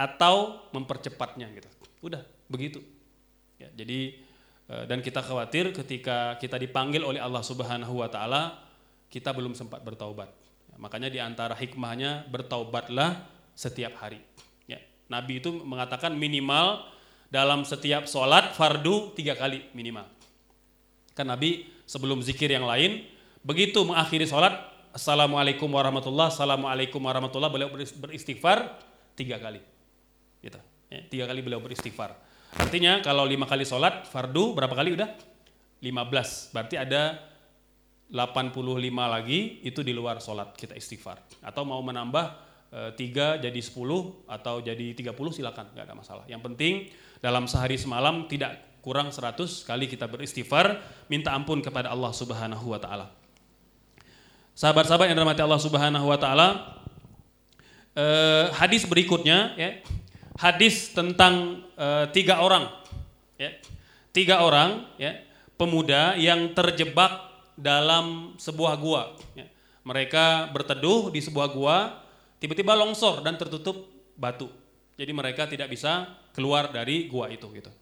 atau mempercepatnya gitu. Udah begitu. Ya, jadi Eh, dan kita khawatir ketika kita dipanggil oleh Allah Subhanahu wa taala kita belum sempat bertaubat. Ya, makanya di antara hikmahnya bertaubatlah setiap hari. Ya, Nabi itu mengatakan minimal dalam setiap sholat fardu tiga kali minimal. Kan Nabi sebelum zikir yang lain begitu mengakhiri sholat Assalamualaikum warahmatullah, Assalamualaikum warahmatullah beliau beristighfar tiga kali. Gitu. Ya, tiga kali beliau beristighfar. Artinya kalau lima kali sholat fardu berapa kali udah? 15. Berarti ada 85 lagi itu di luar sholat kita istighfar. Atau mau menambah e, 3 jadi 10 atau jadi 30 silakan, nggak ada masalah. Yang penting dalam sehari semalam tidak kurang 100 kali kita beristighfar, minta ampun kepada Allah Subhanahu wa taala. Sahabat-sahabat yang dirahmati Allah Subhanahu wa taala, eh, hadis berikutnya ya, hadis tentang uh, tiga orang, ya, tiga orang, ya, pemuda yang terjebak dalam sebuah gua. Ya. Mereka berteduh di sebuah gua, tiba-tiba longsor dan tertutup batu. Jadi mereka tidak bisa keluar dari gua itu, gitu.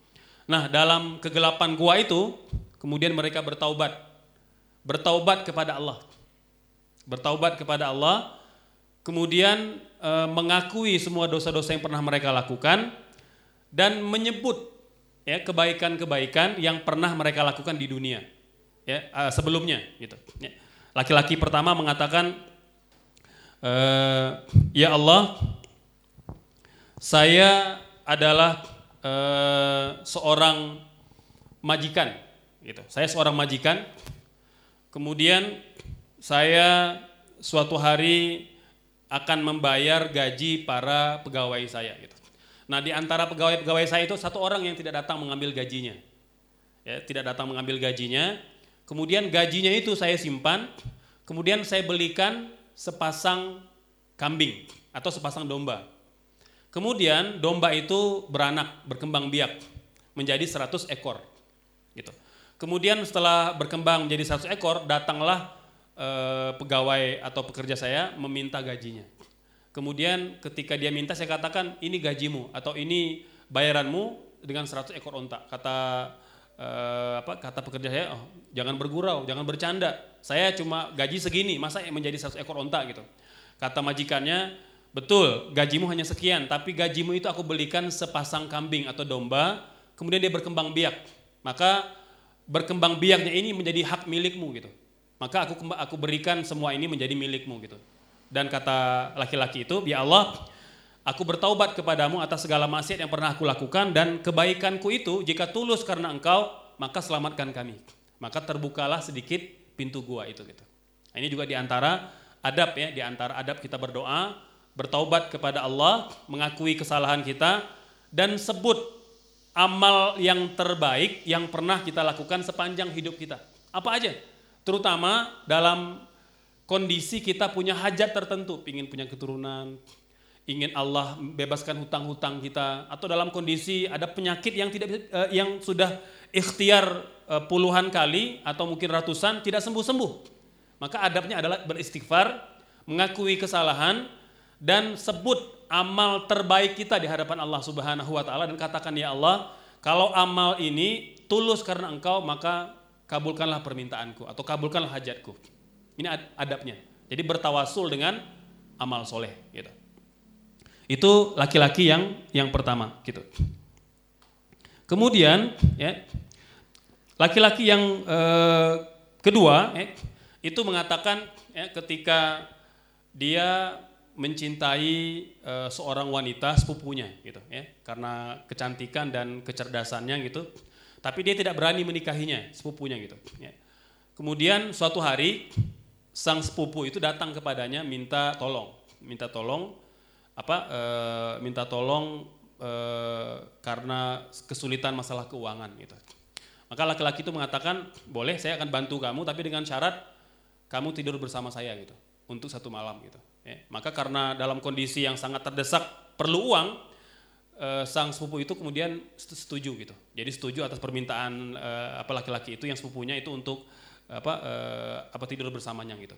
Nah, dalam kegelapan gua itu, kemudian mereka bertaubat, bertaubat kepada Allah, bertaubat kepada Allah kemudian e, mengakui semua dosa-dosa yang pernah mereka lakukan dan menyebut ya kebaikan-kebaikan yang pernah mereka lakukan di dunia ya e, sebelumnya gitu. Ya. Laki-laki pertama mengatakan e, ya Allah saya adalah e, seorang majikan gitu. Saya seorang majikan. Kemudian saya suatu hari akan membayar gaji para pegawai saya gitu. Nah, di antara pegawai-pegawai saya itu satu orang yang tidak datang mengambil gajinya. Ya, tidak datang mengambil gajinya. Kemudian gajinya itu saya simpan, kemudian saya belikan sepasang kambing atau sepasang domba. Kemudian domba itu beranak, berkembang biak menjadi 100 ekor. Gitu. Kemudian setelah berkembang menjadi 100 ekor, datanglah e, pegawai atau pekerja saya meminta gajinya. Kemudian ketika dia minta saya katakan ini gajimu atau ini bayaranmu dengan 100 ekor onta. Kata e, apa kata pekerja saya, oh, jangan bergurau, jangan bercanda. Saya cuma gaji segini, masa menjadi 100 ekor onta gitu. Kata majikannya, Betul, gajimu hanya sekian, tapi gajimu itu aku belikan sepasang kambing atau domba, kemudian dia berkembang biak. Maka berkembang biaknya ini menjadi hak milikmu gitu. Maka aku aku berikan semua ini menjadi milikmu gitu. Dan kata laki-laki itu, "Ya Allah, aku bertaubat kepadamu atas segala maksiat yang pernah aku lakukan dan kebaikanku itu jika tulus karena Engkau, maka selamatkan kami." Maka terbukalah sedikit pintu gua itu gitu. Nah, ini juga di antara adab ya, di antara adab kita berdoa bertaubat kepada Allah, mengakui kesalahan kita, dan sebut amal yang terbaik yang pernah kita lakukan sepanjang hidup kita. Apa aja? Terutama dalam kondisi kita punya hajat tertentu, ingin punya keturunan, ingin Allah bebaskan hutang-hutang kita, atau dalam kondisi ada penyakit yang tidak uh, yang sudah ikhtiar uh, puluhan kali atau mungkin ratusan tidak sembuh-sembuh. Maka adabnya adalah beristighfar, mengakui kesalahan, dan sebut amal terbaik kita di hadapan Allah Subhanahu wa taala dan katakan ya Allah, kalau amal ini tulus karena Engkau maka kabulkanlah permintaanku atau kabulkanlah hajatku. Ini adabnya. Jadi bertawasul dengan amal soleh gitu. Itu laki-laki yang yang pertama gitu. Kemudian ya laki-laki yang eh, kedua ya, itu mengatakan ya, ketika dia mencintai uh, seorang wanita sepupunya gitu ya karena kecantikan dan kecerdasannya gitu tapi dia tidak berani menikahinya sepupunya gitu. Ya. kemudian suatu hari sang sepupu itu datang kepadanya minta tolong. Minta tolong apa e, minta tolong e, karena kesulitan masalah keuangan gitu. Maka laki-laki itu mengatakan boleh saya akan bantu kamu tapi dengan syarat kamu tidur bersama saya gitu. Untuk satu malam gitu. Ya, maka karena dalam kondisi yang sangat terdesak perlu uang, eh, sang sepupu itu kemudian setuju gitu. Jadi setuju atas permintaan eh, apa laki-laki itu yang sepupunya itu untuk apa eh, apa tidur bersamanya gitu.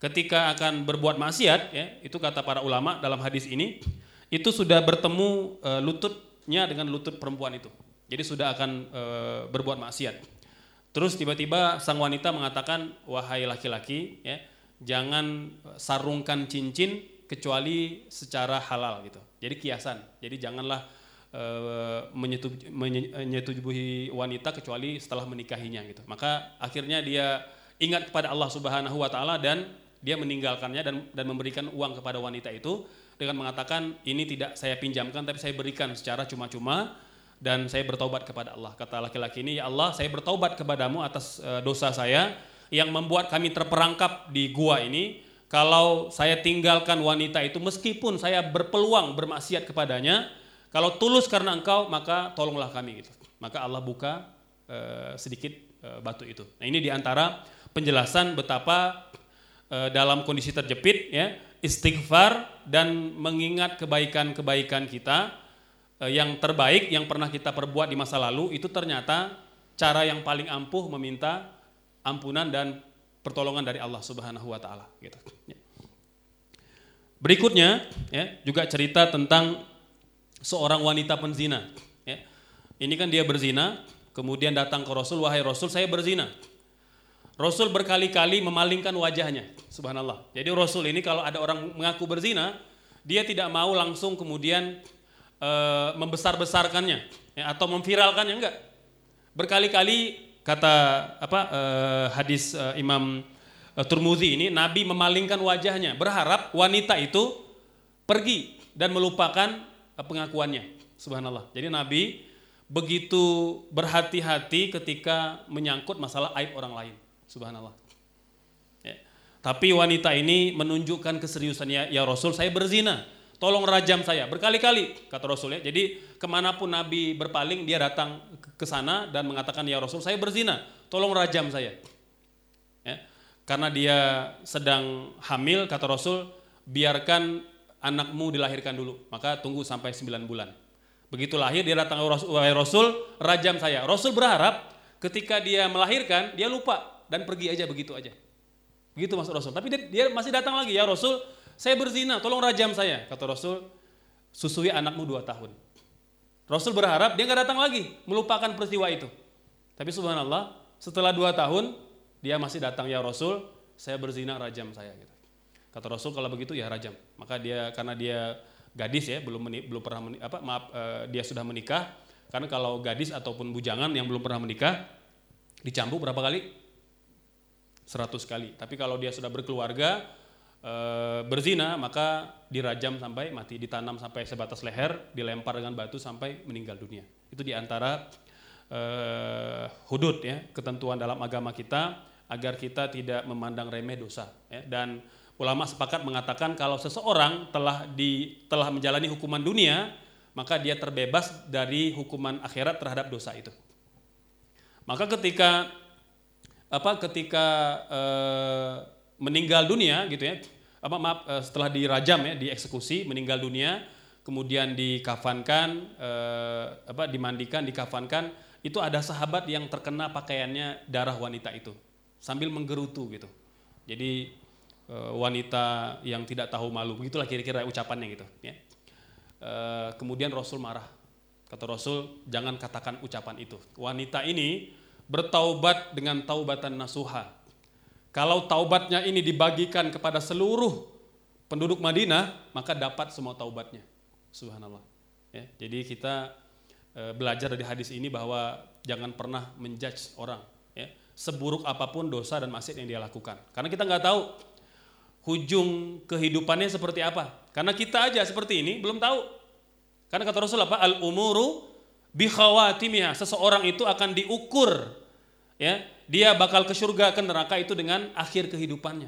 Ketika akan berbuat maksiat ya, itu kata para ulama dalam hadis ini itu sudah bertemu eh, lututnya dengan lutut perempuan itu. Jadi sudah akan eh, berbuat maksiat. Terus tiba-tiba sang wanita mengatakan, "Wahai laki-laki, ya, jangan sarungkan cincin kecuali secara halal gitu. Jadi kiasan. Jadi janganlah e, menyetubuhi wanita kecuali setelah menikahinya gitu. Maka akhirnya dia ingat kepada Allah Subhanahu wa taala dan dia meninggalkannya dan dan memberikan uang kepada wanita itu dengan mengatakan ini tidak saya pinjamkan tapi saya berikan secara cuma-cuma dan saya bertobat kepada Allah. Kata laki-laki ini, "Ya Allah, saya bertobat kepadamu atas e, dosa saya." yang membuat kami terperangkap di gua ini kalau saya tinggalkan wanita itu meskipun saya berpeluang bermaksiat kepadanya kalau tulus karena engkau maka tolonglah kami gitu. Maka Allah buka uh, sedikit uh, batu itu. Nah ini di antara penjelasan betapa uh, dalam kondisi terjepit ya istighfar dan mengingat kebaikan-kebaikan kita yang terbaik yang pernah kita perbuat di masa lalu itu ternyata cara yang paling ampuh meminta ampunan dan pertolongan dari Allah Subhanahu wa taala gitu. Ya. Berikutnya ya, juga cerita tentang seorang wanita penzina ya. Ini kan dia berzina, kemudian datang ke Rasul, "Wahai Rasul, saya berzina." Rasul berkali-kali memalingkan wajahnya. Subhanallah. Jadi Rasul ini kalau ada orang mengaku berzina, dia tidak mau langsung kemudian e, membesar-besarkannya ya, atau memviralkannya enggak. Berkali-kali kata apa e, hadis e, Imam e, Turmuzi ini Nabi memalingkan wajahnya berharap wanita itu pergi dan melupakan e, pengakuannya. Subhanallah. Jadi Nabi begitu berhati-hati ketika menyangkut masalah aib orang lain. Subhanallah. Ya. Tapi wanita ini menunjukkan keseriusannya, ya Rasul saya berzina, tolong rajam saya. Berkali-kali kata Rasul ya. Jadi ke mana pun Nabi berpaling dia datang ke sana dan mengatakan ya Rasul saya berzina, tolong rajam saya. Ya. Karena dia sedang hamil kata Rasul biarkan anakmu dilahirkan dulu, maka tunggu sampai 9 bulan. Begitu lahir dia datang wahai Rasul, rajam saya. Rasul berharap ketika dia melahirkan dia lupa dan pergi aja begitu aja. Begitu masuk Rasul. Tapi dia, dia masih datang lagi ya Rasul, saya berzina, tolong rajam saya. Kata Rasul, susui anakmu dua tahun. Rasul berharap dia nggak datang lagi, melupakan peristiwa itu. Tapi subhanallah, setelah dua tahun dia masih datang ya Rasul, saya berzina rajam saya. Gitu. Kata Rasul kalau begitu ya rajam. Maka dia karena dia gadis ya belum meni, belum pernah meni, apa maaf uh, dia sudah menikah karena kalau gadis ataupun bujangan yang belum pernah menikah dicambuk berapa kali 100 kali tapi kalau dia sudah berkeluarga e, berzina maka dirajam sampai mati ditanam sampai sebatas leher dilempar dengan batu sampai meninggal dunia itu di antara e, hudud ya ketentuan dalam agama kita agar kita tidak memandang remeh dosa ya. dan ulama sepakat mengatakan kalau seseorang telah di telah menjalani hukuman dunia, maka dia terbebas dari hukuman akhirat terhadap dosa itu. Maka ketika apa ketika e, meninggal dunia gitu ya, apa maaf e, setelah dirajam ya, dieksekusi, meninggal dunia, kemudian dikafankan e, apa dimandikan, dikafankan, itu ada sahabat yang terkena pakaiannya darah wanita itu sambil menggerutu gitu. Jadi Eh, wanita yang tidak tahu malu. Begitulah kira-kira ucapannya gitu. Ya. Eh, kemudian Rasul marah. Kata Rasul, jangan katakan ucapan itu. Wanita ini bertaubat dengan taubatan nasuha. Kalau taubatnya ini dibagikan kepada seluruh penduduk Madinah, maka dapat semua taubatnya. Subhanallah. Ya, jadi kita e, belajar dari hadis ini bahwa jangan pernah menjudge orang. Ya, seburuk apa pun dosa dan maksiat yang dia lakukan. Karena kita nggak tahu hujung kehidupannya seperti apa. Karena kita aja seperti ini belum tahu. Karena kata Rasul apa? Al umuru bi khawatimiha. Seseorang itu akan diukur ya, dia bakal ke surga ke neraka itu dengan akhir kehidupannya.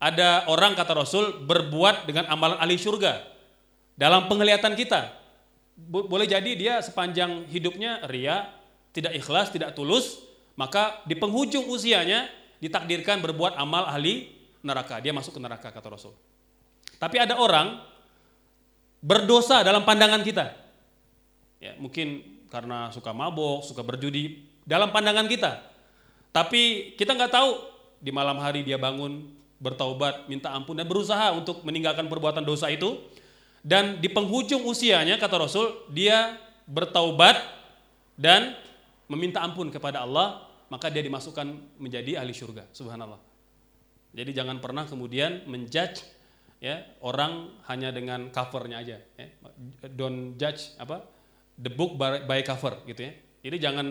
Ada orang kata Rasul berbuat dengan amalan ahli surga dalam penglihatan kita. Boleh jadi dia sepanjang hidupnya ria, tidak ikhlas, tidak tulus, maka di penghujung usianya ditakdirkan berbuat amal ahli neraka, dia masuk ke neraka kata Rasul. Tapi ada orang berdosa dalam pandangan kita. Ya, mungkin karena suka mabok, suka berjudi dalam pandangan kita. Tapi kita nggak tahu di malam hari dia bangun bertaubat, minta ampun dan berusaha untuk meninggalkan perbuatan dosa itu. Dan di penghujung usianya kata Rasul, dia bertaubat dan meminta ampun kepada Allah, maka dia dimasukkan menjadi ahli surga. Subhanallah. Jadi jangan pernah kemudian menjudge ya orang hanya dengan covernya aja. Ya. Don't judge apa the book by cover gitu ya. Jadi jangan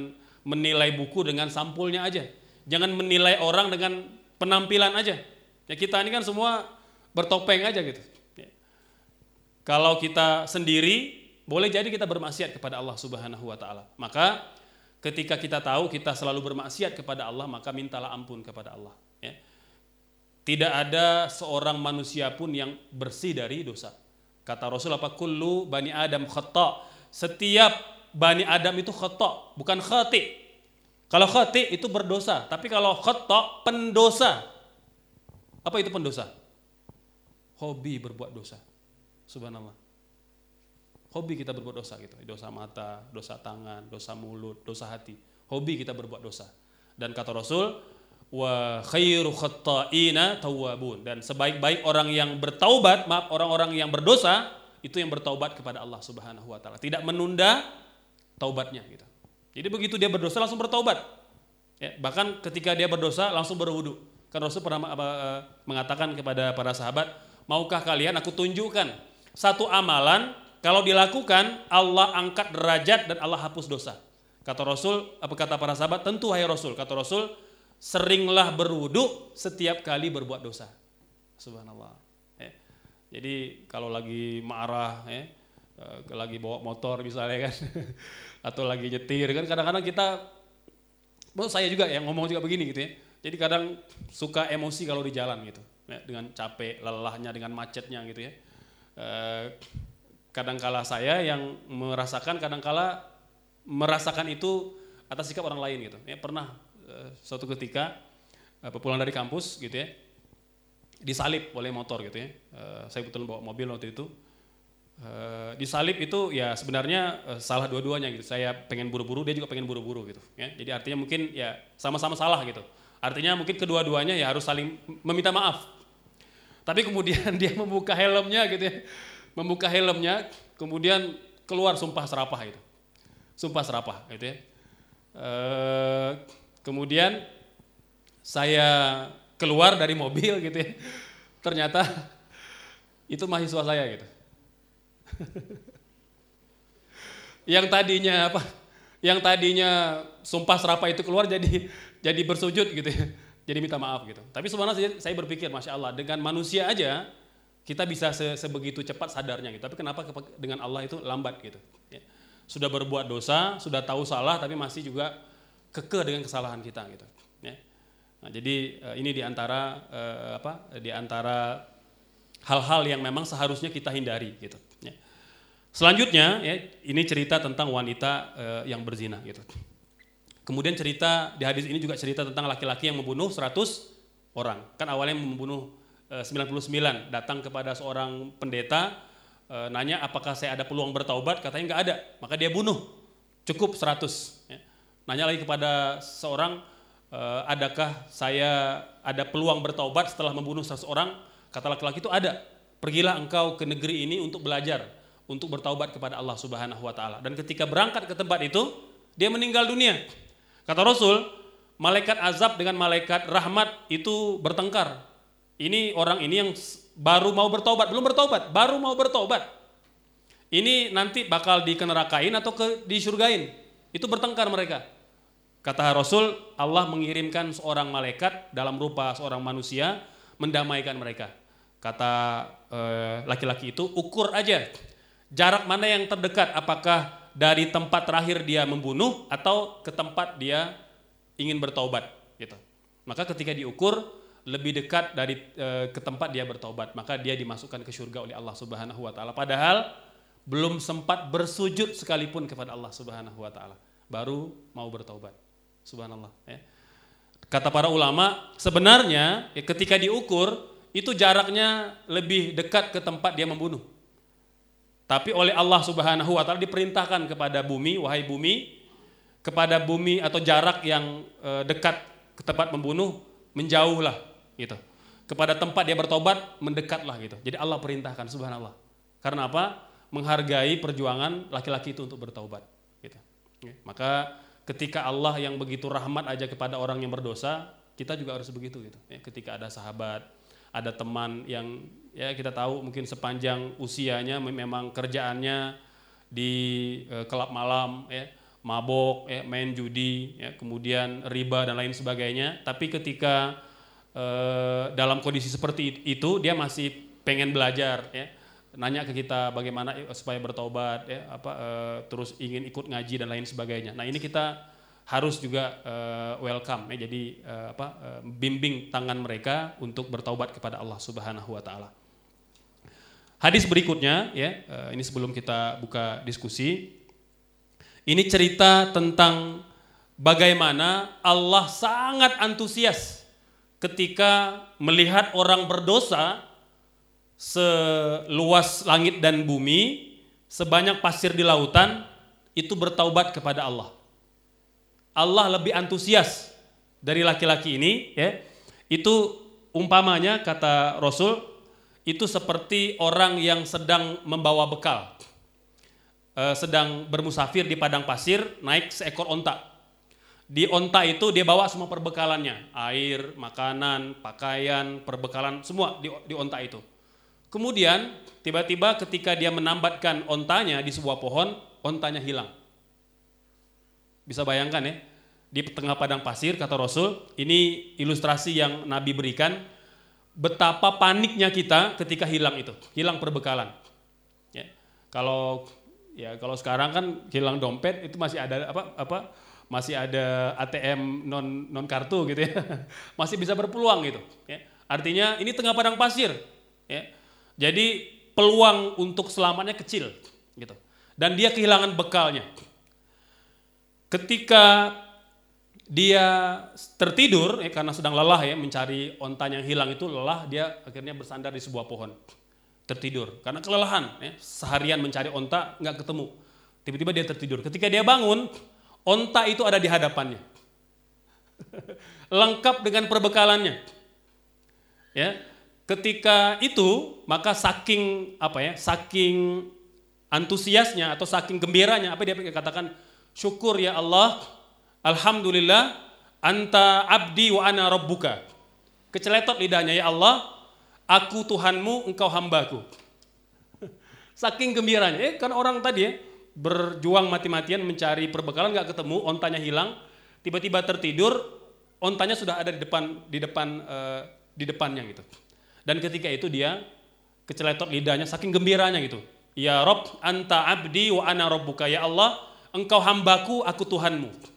menilai buku dengan sampulnya aja. Jangan menilai orang dengan penampilan aja. Ya kita ini kan semua bertopeng aja gitu. Ya. Kalau kita sendiri boleh jadi kita bermaksiat kepada Allah Subhanahu wa taala. Maka ketika kita tahu kita selalu bermaksiat kepada Allah, maka mintalah ampun kepada Allah. Tidak ada seorang manusia pun yang bersih dari dosa. Kata Rasul apa? Kullu bani Adam khata. Setiap bani Adam itu khata, bukan khati. Kalau khati itu berdosa, tapi kalau khata pendosa. Apa itu pendosa? Hobi berbuat dosa. Subhanallah. Hobi kita berbuat dosa gitu. Dosa mata, dosa tangan, dosa mulut, dosa hati. Hobi kita berbuat dosa. Dan kata Rasul, wa khairu khatta'ina tawwabun dan sebaik-baik orang yang bertaubat maaf orang-orang yang berdosa itu yang bertaubat kepada Allah Subhanahu wa taala tidak menunda taubatnya gitu. Jadi begitu dia berdosa langsung bertaubat. Ya, bahkan ketika dia berdosa langsung berwudu. Kan Rasul pernah apa, eh, mengatakan kepada para sahabat, maukah kalian aku tunjukkan satu amalan kalau dilakukan Allah angkat derajat dan Allah hapus dosa. Kata Rasul, apa kata para sahabat? Tentu hai Rasul. Kata Rasul, seringlah berwudu setiap kali berbuat dosa. Subhanallah. Ya. Jadi kalau lagi marah, ya, lagi bawa motor misalnya kan, atau lagi nyetir kan kadang-kadang kita, menurut saya juga yang ngomong juga begini gitu ya. Jadi kadang suka emosi kalau di jalan gitu, ya, dengan capek, lelahnya, dengan macetnya gitu ya. Eh, kadangkala saya yang merasakan, kadangkala merasakan itu atas sikap orang lain gitu. Ya, pernah uh, suatu ketika pulang dari kampus gitu ya, disalip oleh motor gitu ya. Saya betul bawa mobil waktu itu. Uh, disalip itu ya sebenarnya uh, salah dua-duanya gitu. Saya pengen buru-buru, dia juga pengen buru-buru gitu. Ya. Jadi artinya mungkin ya sama-sama salah gitu. Artinya mungkin kedua-duanya ya harus saling meminta maaf. Tapi kemudian dia membuka helmnya gitu ya, membuka helmnya, kemudian keluar sumpah serapah itu, sumpah serapah gitu ya. Uh, kemudian saya keluar dari mobil gitu ya. Ternyata itu mahasiswa saya gitu. yang tadinya apa? Yang tadinya sumpah serapa itu keluar jadi jadi bersujud gitu ya. Jadi minta maaf gitu. Tapi sebenarnya saya berpikir Masya Allah dengan manusia aja kita bisa se sebegitu cepat sadarnya gitu. Tapi kenapa dengan Allah itu lambat gitu. Ya. Sudah berbuat dosa, sudah tahu salah tapi masih juga keke dengan kesalahan kita gitu. Nah, jadi uh, ini di antara eh, apa? Di antara hal-hal yang memang seharusnya kita hindari gitu. Ya. Selanjutnya, ya, ini cerita tentang wanita uh, yang berzina gitu. Kemudian cerita di hadis ini juga cerita tentang laki-laki yang membunuh 100 orang. Kan awalnya membunuh uh, 99, datang kepada seorang pendeta uh, nanya apakah saya ada peluang bertaubat, katanya nggak ada, maka dia bunuh. Cukup 100. Ya. Nanya lagi kepada seorang adakah saya ada peluang bertaubat setelah membunuh seseorang? Kata laki-laki itu ada. Pergilah engkau ke negeri ini untuk belajar, untuk bertaubat kepada Allah Subhanahu wa taala. Dan ketika berangkat ke tempat itu, dia meninggal dunia. Kata Rasul, malaikat azab dengan malaikat rahmat itu bertengkar. Ini orang ini yang baru mau bertobat, belum bertobat, baru mau bertobat. Ini nanti bakal dikenerakain atau ke disurgain. Itu bertengkar mereka. Kata Rasul, Allah mengirimkan seorang malaikat dalam rupa seorang manusia mendamaikan mereka. Kata eh, laki-laki eh, itu, ukur aja jarak mana yang terdekat, apakah dari tempat terakhir dia membunuh atau ke tempat dia ingin bertobat, gitu. Maka ketika diukur lebih dekat dari e, ke tempat dia bertobat, maka dia dimasukkan ke surga oleh Allah Subhanahu wa taala. Padahal belum sempat bersujud sekalipun kepada Allah Subhanahu wa taala, baru mau bertobat. Subhanallah. Ya. Kata para ulama, sebenarnya ya, ketika diukur itu jaraknya lebih dekat ke tempat dia membunuh. Tapi oleh Allah Subhanahu wa taala diperintahkan kepada bumi, wahai bumi, kepada bumi atau jarak yang e, dekat ke tempat membunuh menjauhlah gitu. Kepada tempat dia bertobat mendekatlah gitu. Jadi Allah perintahkan subhanallah. Karena apa? Menghargai perjuangan laki-laki itu untuk bertobat gitu. Maka ketika Allah yang begitu rahmat aja kepada orang yang berdosa, kita juga harus begitu gitu. Ya, ketika ada sahabat, ada teman yang ya kita tahu mungkin sepanjang usianya memang kerjaannya di e, kelab malam, ya, mabok, ya, main judi, ya, kemudian riba dan lain sebagainya. Tapi ketika e, dalam kondisi seperti itu dia masih pengen belajar, ya, nanya ke kita bagaimana supaya bertobat ya apa uh, terus ingin ikut ngaji dan lain sebagainya. Nah, ini kita harus juga uh, welcome ya jadi uh, apa uh, bimbing tangan mereka untuk bertobat kepada Allah Subhanahu wa taala. Hadis berikutnya ya uh, ini sebelum kita buka diskusi ini cerita tentang bagaimana Allah sangat antusias ketika melihat orang berdosa seluas langit dan bumi, sebanyak pasir di lautan, itu bertaubat kepada Allah. Allah lebih antusias dari laki-laki ini, ya. Itu umpamanya kata Rasul, itu seperti orang yang sedang membawa bekal. E, sedang bermusafir di padang pasir, naik seekor onta. Di onta itu dia bawa semua perbekalannya, air, makanan, pakaian, perbekalan, semua di, di onta itu. Kemudian tiba-tiba ketika dia menambatkan ontanya di sebuah pohon, ontanya hilang. Bisa bayangkan ya, di tengah padang pasir kata Rasul, ini ilustrasi yang Nabi berikan betapa paniknya kita ketika hilang itu, hilang perbekalan. Ya. Kalau ya kalau sekarang kan hilang dompet itu masih ada apa apa masih ada ATM non non kartu gitu ya, masih bisa berpeluang gitu. Ya. Artinya ini tengah padang pasir, ya. Jadi peluang untuk selamatnya kecil, gitu. Dan dia kehilangan bekalnya. Ketika dia tertidur ya, karena sedang lelah ya mencari ontan yang hilang itu lelah dia akhirnya bersandar di sebuah pohon tertidur karena kelelahan ya, seharian mencari onta nggak ketemu tiba-tiba dia tertidur ketika dia bangun Onta itu ada di hadapannya. Lengkap dengan perbekalannya. Ya. Ketika itu, maka saking apa ya? Saking antusiasnya atau saking gembiranya apa dia katakan syukur ya Allah alhamdulillah anta abdi wa ana rabbuka keceletot lidahnya ya Allah aku Tuhanmu engkau hambaku saking gembiranya eh kan orang tadi ya berjuang mati-matian mencari perbekalan nggak ketemu, ontanya hilang, tiba-tiba tertidur, ontanya sudah ada di depan di depan uh, di depannya gitu. Dan ketika itu dia keceletot lidahnya saking gembiranya gitu. Ya Rob, anta abdi wa ana rabbuka ya Allah, engkau hambaku, aku Tuhanmu.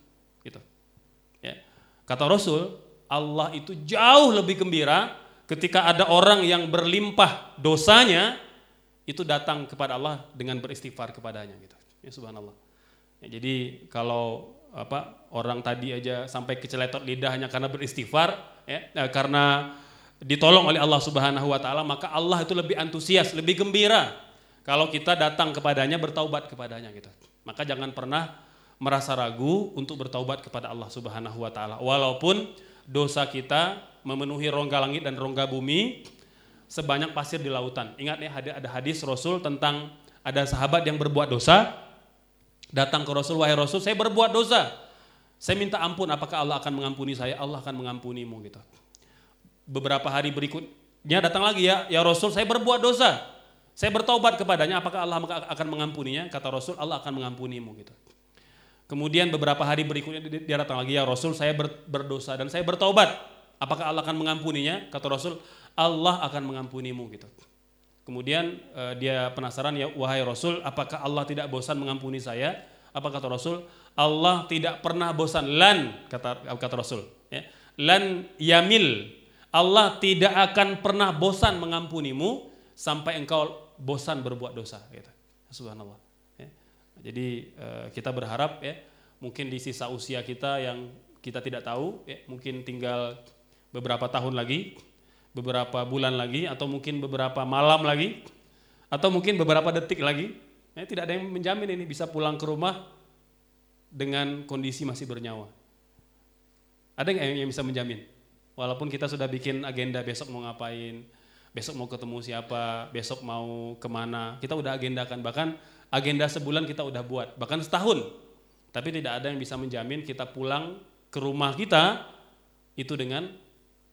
Kata Rasul, Allah itu jauh lebih gembira ketika ada orang yang berlimpah dosanya itu datang kepada Allah dengan beristighfar kepadanya gitu. Ya subhanallah. Ya, jadi kalau apa orang tadi aja sampai keceletot lidahnya karena beristighfar ya eh, karena ditolong oleh Allah Subhanahu wa taala maka Allah itu lebih antusias, lebih gembira kalau kita datang kepadanya bertaubat kepadanya gitu. Maka jangan pernah merasa ragu untuk bertaubat kepada Allah Subhanahu wa taala walaupun dosa kita memenuhi rongga langit dan rongga bumi sebanyak pasir di lautan. Ingat ya ada hadis Rasul tentang ada sahabat yang berbuat dosa Datang ke Rasul, wahai Rasul, saya berbuat dosa. Saya minta ampun, apakah Allah akan mengampuni saya? Allah akan mengampunimu gitu. Beberapa hari berikutnya datang lagi ya, ya Rasul, saya berbuat dosa. Saya bertobat kepadanya, apakah Allah akan mengampuninya? Kata Rasul, Allah akan mengampunimu gitu. Kemudian beberapa hari berikutnya dia datang lagi, ya Rasul, saya berdosa dan saya bertobat. Apakah Allah akan mengampuninya? Kata Rasul, Allah akan mengampunimu gitu. Kemudian uh, dia penasaran ya wahai Rasul, apakah Allah tidak bosan mengampuni saya? Apa kata Rasul? Allah tidak pernah bosan. Lan kata kata Rasul, ya. Lan yamil. Allah tidak akan pernah bosan mengampunimu sampai engkau bosan berbuat dosa gitu. Subhanallah. Jadi uh, kita berharap ya mungkin di sisa usia kita yang kita tidak tahu ya mungkin tinggal beberapa tahun lagi beberapa bulan lagi atau mungkin beberapa malam lagi atau mungkin beberapa detik lagi ya, tidak ada yang menjamin ini bisa pulang ke rumah dengan kondisi masih bernyawa. Ada nggak yang bisa menjamin? Walaupun kita sudah bikin agenda besok mau ngapain besok mau ketemu siapa besok mau ke mana kita udah agendakan. Bahkan agenda sebulan kita udah buat bahkan setahun tapi tidak ada yang bisa menjamin kita pulang ke rumah kita itu dengan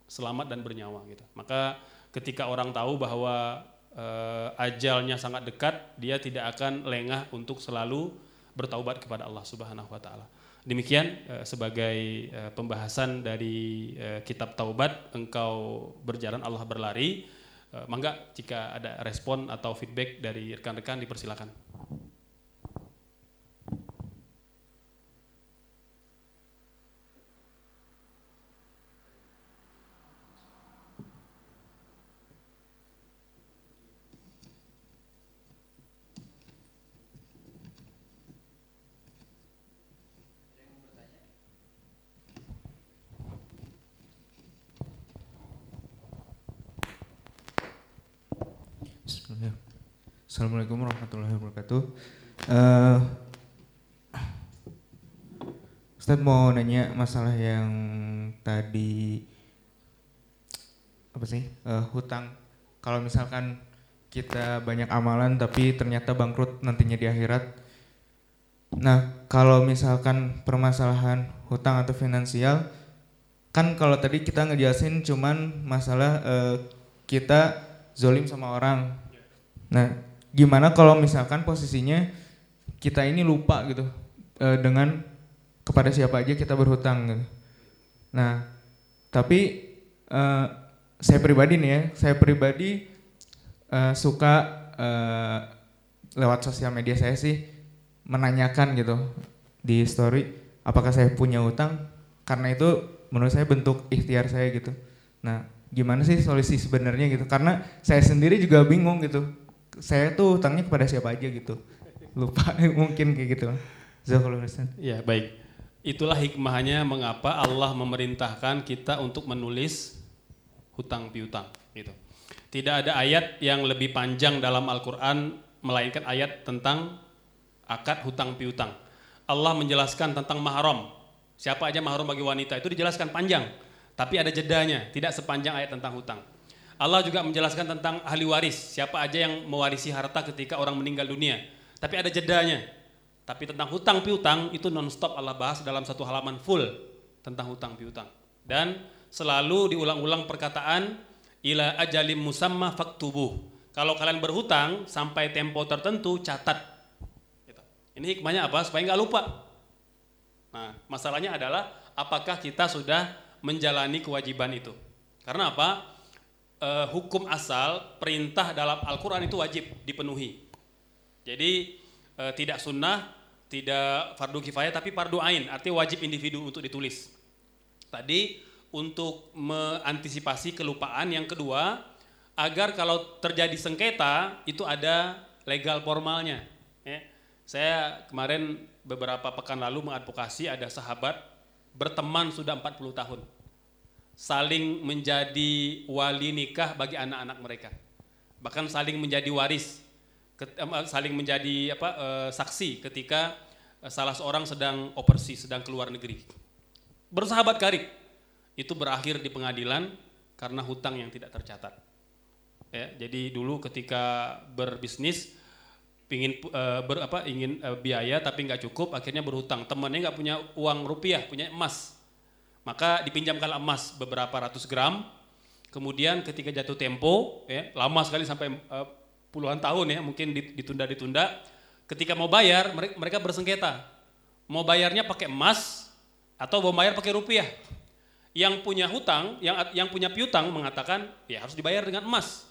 selamat dan bernyawa gitu. Maka ketika orang tahu bahwa uh, ajalnya sangat dekat, dia tidak akan lengah untuk selalu bertaubat kepada Allah Subhanahu wa taala. Demikian uh, sebagai uh, pembahasan dari uh, kitab Taubat, engkau berjalan Allah berlari. Mangga jika ada respon atau feedback dari rekan-rekan dipersilakan. Assalamualaikum warahmatullahi wabarakatuh. Uh, Ustadz mau nanya masalah yang tadi apa sih uh, hutang. Kalau misalkan kita banyak amalan tapi ternyata bangkrut nantinya di akhirat, Nah, kalau misalkan permasalahan hutang atau finansial, kan kalau tadi kita ngejelasin cuman masalah eh, kita zolim sama orang. Nah, gimana kalau misalkan posisinya kita ini lupa gitu eh, dengan kepada siapa aja kita berhutang gitu. Nah, tapi eh, saya pribadi nih ya, saya pribadi eh, suka eh, lewat sosial media saya sih menanyakan gitu di story apakah saya punya utang karena itu menurut saya bentuk ikhtiar saya gitu. Nah gimana sih solusi sebenarnya gitu? Karena saya sendiri juga bingung gitu saya tuh utangnya kepada siapa aja gitu lupa mungkin kayak gitu Zakallahu Ya baik itulah hikmahnya mengapa Allah memerintahkan kita untuk menulis hutang piutang gitu tidak ada ayat yang lebih panjang dalam Al-Quran melainkan ayat tentang akad hutang piutang. Allah menjelaskan tentang mahram. Siapa aja mahram bagi wanita itu dijelaskan panjang, tapi ada jedanya, tidak sepanjang ayat tentang hutang. Allah juga menjelaskan tentang ahli waris, siapa aja yang mewarisi harta ketika orang meninggal dunia, tapi ada jedanya. Tapi tentang hutang piutang itu nonstop Allah bahas dalam satu halaman full tentang hutang piutang. Dan selalu diulang-ulang perkataan ila ajalim musamma faktubuh. Kalau kalian berhutang sampai tempo tertentu catat ini hikmahnya apa? Supaya nggak lupa. Nah, masalahnya adalah apakah kita sudah menjalani kewajiban itu? Karena apa? E, hukum asal perintah dalam Al-Quran itu wajib dipenuhi. Jadi e, tidak sunnah, tidak fardu kifayah, tapi fardu ain, artinya wajib individu untuk ditulis. Tadi untuk mengantisipasi kelupaan yang kedua, agar kalau terjadi sengketa itu ada legal formalnya. Ya saya kemarin beberapa pekan lalu mengadvokasi ada sahabat berteman sudah 40 tahun. Saling menjadi wali nikah bagi anak-anak mereka. Bahkan saling menjadi waris, saling menjadi apa, eh, saksi ketika eh, salah seorang sedang operasi, sedang keluar negeri. Bersahabat karib. Itu berakhir di pengadilan karena hutang yang tidak tercatat. Ya, jadi dulu ketika berbisnis pingin uh, ber, ingin biaya tapi nggak cukup akhirnya berhutang temannya nggak punya uang rupiah punya emas maka dipinjamkan emas beberapa ratus gram. Kemudian ketika jatuh tempo ya lama sekali sampai uh, puluhan tahun ya mungkin ditunda-ditunda. Ketika mau bayar mereka, bersengketa. Mau bayarnya pakai emas atau mau bayar pakai rupiah. Yang punya hutang yang yang punya piutang mengatakan ya harus dibayar dengan emas.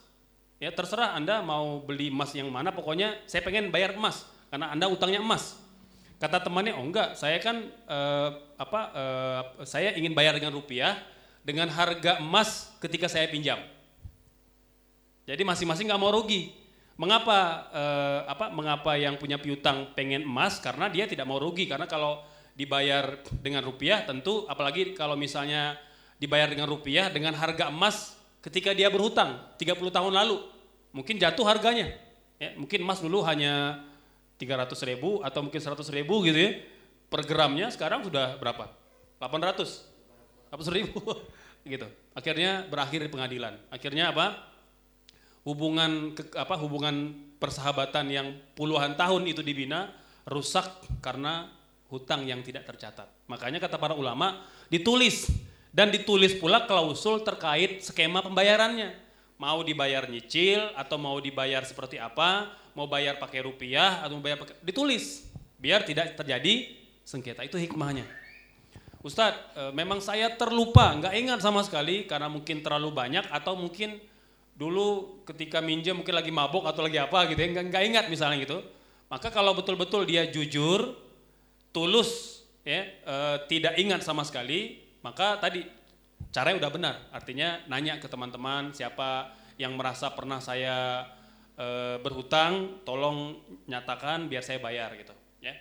Ya terserah Anda mau beli emas yang mana, pokoknya saya pengen bayar emas. Karena Anda utangnya emas. Kata temannya, oh enggak, saya kan uh, apa uh, saya ingin bayar dengan rupiah dengan harga emas ketika saya pinjam. Jadi masing-masing nggak mau rugi. Mengapa uh, apa mengapa yang punya piutang pengen emas karena dia tidak mau rugi karena kalau dibayar dengan rupiah tentu apalagi kalau misalnya dibayar dengan rupiah dengan harga emas ketika dia berhutang 30 tahun lalu mungkin jatuh harganya. Ya, mungkin emas dulu hanya 300 ribu atau mungkin 100 ribu gitu ya. Per gramnya sekarang sudah berapa? 800. 800 ribu gitu. Akhirnya berakhir di pengadilan. Akhirnya apa? Hubungan ke, apa hubungan persahabatan yang puluhan tahun itu dibina rusak karena hutang yang tidak tercatat. Makanya kata para ulama ditulis dan ditulis pula klausul terkait skema pembayarannya mau dibayar nyicil atau mau dibayar seperti apa, mau bayar pakai rupiah atau mau bayar pakai ditulis biar tidak terjadi sengketa itu hikmahnya. Ustadz, e, memang saya terlupa, nggak ingat sama sekali karena mungkin terlalu banyak atau mungkin dulu ketika minjem mungkin lagi mabok atau lagi apa gitu ya, nggak, nggak ingat misalnya gitu. Maka kalau betul-betul dia jujur, tulus, ya, e, tidak ingat sama sekali, maka tadi caranya udah benar. Artinya nanya ke teman-teman siapa yang merasa pernah saya e, berhutang, tolong nyatakan biar saya bayar gitu, ya.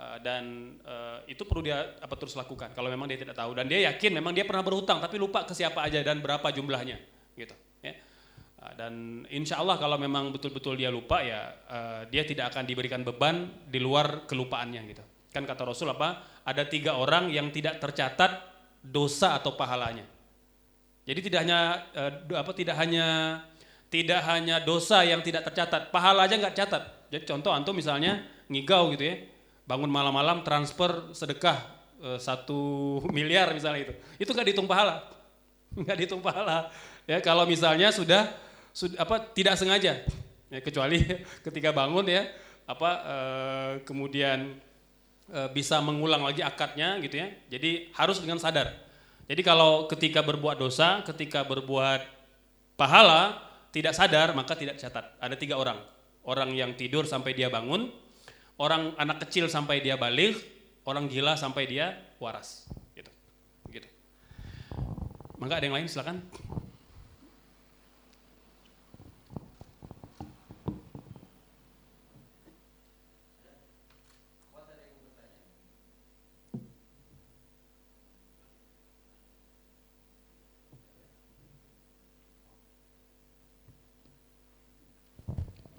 E, dan e, itu perlu dia apa terus lakukan kalau memang dia tidak tahu dan dia yakin memang dia pernah berhutang tapi lupa ke siapa aja dan berapa jumlahnya, gitu, ya. dan insya Allah kalau memang betul-betul dia lupa ya e, dia tidak akan diberikan beban di luar kelupaannya gitu. Kan kata Rasul apa? Ada tiga orang yang tidak tercatat dosa atau pahalanya. Jadi tidak hanya uh, apa tidak hanya tidak hanya dosa yang tidak tercatat, pahala aja nggak catat. Jadi contoh antum misalnya ngigau gitu ya, bangun malam-malam transfer sedekah eh, satu miliar misalnya itu, itu nggak dihitung pahala, nggak dihitung pahala. Ya kalau misalnya sudah, sudah apa tidak sengaja, ya, kecuali ketika bangun ya apa eh, kemudian eh, bisa mengulang lagi akadnya gitu ya. Jadi harus dengan sadar. Jadi kalau ketika berbuat dosa, ketika berbuat pahala tidak sadar maka tidak catat. Ada tiga orang, orang yang tidur sampai dia bangun, orang anak kecil sampai dia balik, orang gila sampai dia waras. Gitu. Gitu. Maka ada yang lain silakan.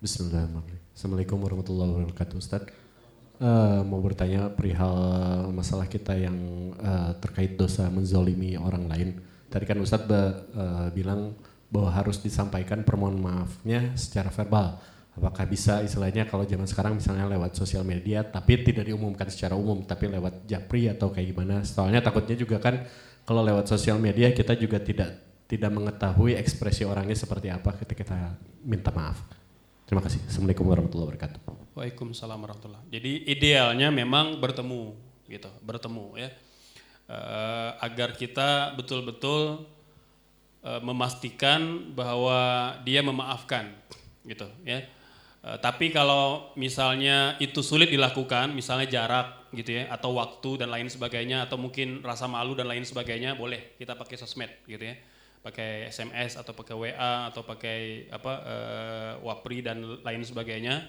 Bismillahirrahmanirrahim. Assalamualaikum warahmatullahi wabarakatuh Ustaz. Uh, mau bertanya perihal masalah kita yang uh, terkait dosa menzolimi orang lain. Tadi kan Ustadz uh, bilang bahwa harus disampaikan permohonan maafnya secara verbal. Apakah bisa istilahnya kalau zaman sekarang misalnya lewat sosial media tapi tidak diumumkan secara umum tapi lewat japri atau kayak gimana? Soalnya takutnya juga kan kalau lewat sosial media kita juga tidak tidak mengetahui ekspresi orangnya seperti apa ketika kita minta maaf. Terima kasih. Assalamualaikum warahmatullahi wabarakatuh. Waalaikumsalam warahmatullahi. Jadi idealnya memang bertemu gitu, bertemu ya. Uh, agar kita betul-betul uh, memastikan bahwa dia memaafkan gitu ya. Uh, tapi kalau misalnya itu sulit dilakukan, misalnya jarak gitu ya atau waktu dan lain sebagainya atau mungkin rasa malu dan lain sebagainya boleh kita pakai sosmed gitu ya pakai SMS atau pakai WA atau pakai apa uh, Wapri dan lain sebagainya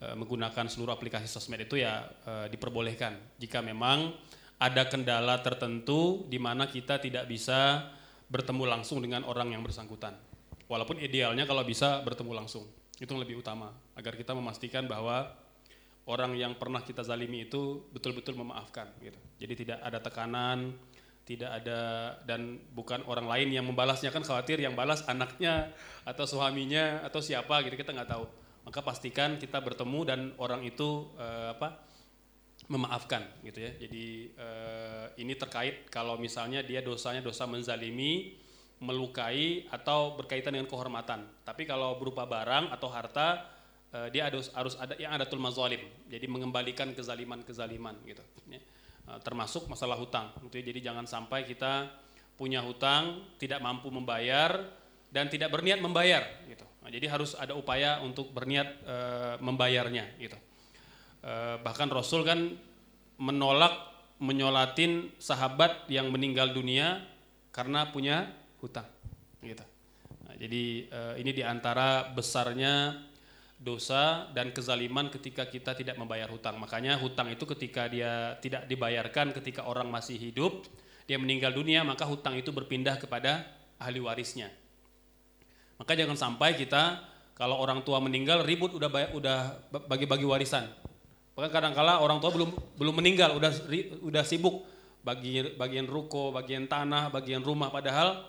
uh, menggunakan seluruh aplikasi sosmed itu ya uh, diperbolehkan jika memang ada kendala tertentu di mana kita tidak bisa bertemu langsung dengan orang yang bersangkutan. Walaupun idealnya kalau bisa bertemu langsung. Itu yang lebih utama agar kita memastikan bahwa orang yang pernah kita zalimi itu betul-betul memaafkan gitu. Jadi tidak ada tekanan, tidak ada dan bukan orang lain yang membalasnya. Kan khawatir yang balas anaknya atau suaminya atau siapa gitu kita nggak tahu. Maka pastikan kita bertemu dan orang itu uh, apa memaafkan gitu ya. Jadi uh, ini terkait kalau misalnya dia dosanya dosa menzalimi melukai atau berkaitan dengan kehormatan. Tapi kalau berupa barang atau harta uh, dia harus harus ada yang ada tulma zalim jadi mengembalikan kezaliman kezaliman gitu ya. Eh, termasuk masalah hutang gitu ya. Jadi jangan sampai kita punya hutang tidak mampu membayar dan tidak berniat membayar gitu. Nah, jadi harus ada upaya untuk berniat e, membayarnya gitu. E, bahkan Rasul kan menolak menyolatin sahabat yang meninggal dunia karena punya hutang. Nah, jadi e, ini di antara besarnya dosa dan kezaliman ketika kita tidak membayar hutang. Makanya hutang itu ketika dia tidak dibayarkan ketika orang masih hidup, dia meninggal dunia, maka hutang itu berpindah kepada ahli warisnya. Maka jangan sampai kita kalau orang tua meninggal ribut udah udah bagi-bagi warisan. Bahkan kadang-kala orang tua belum belum meninggal udah udah sibuk bagi bagian ruko, bagian tanah, bagian rumah padahal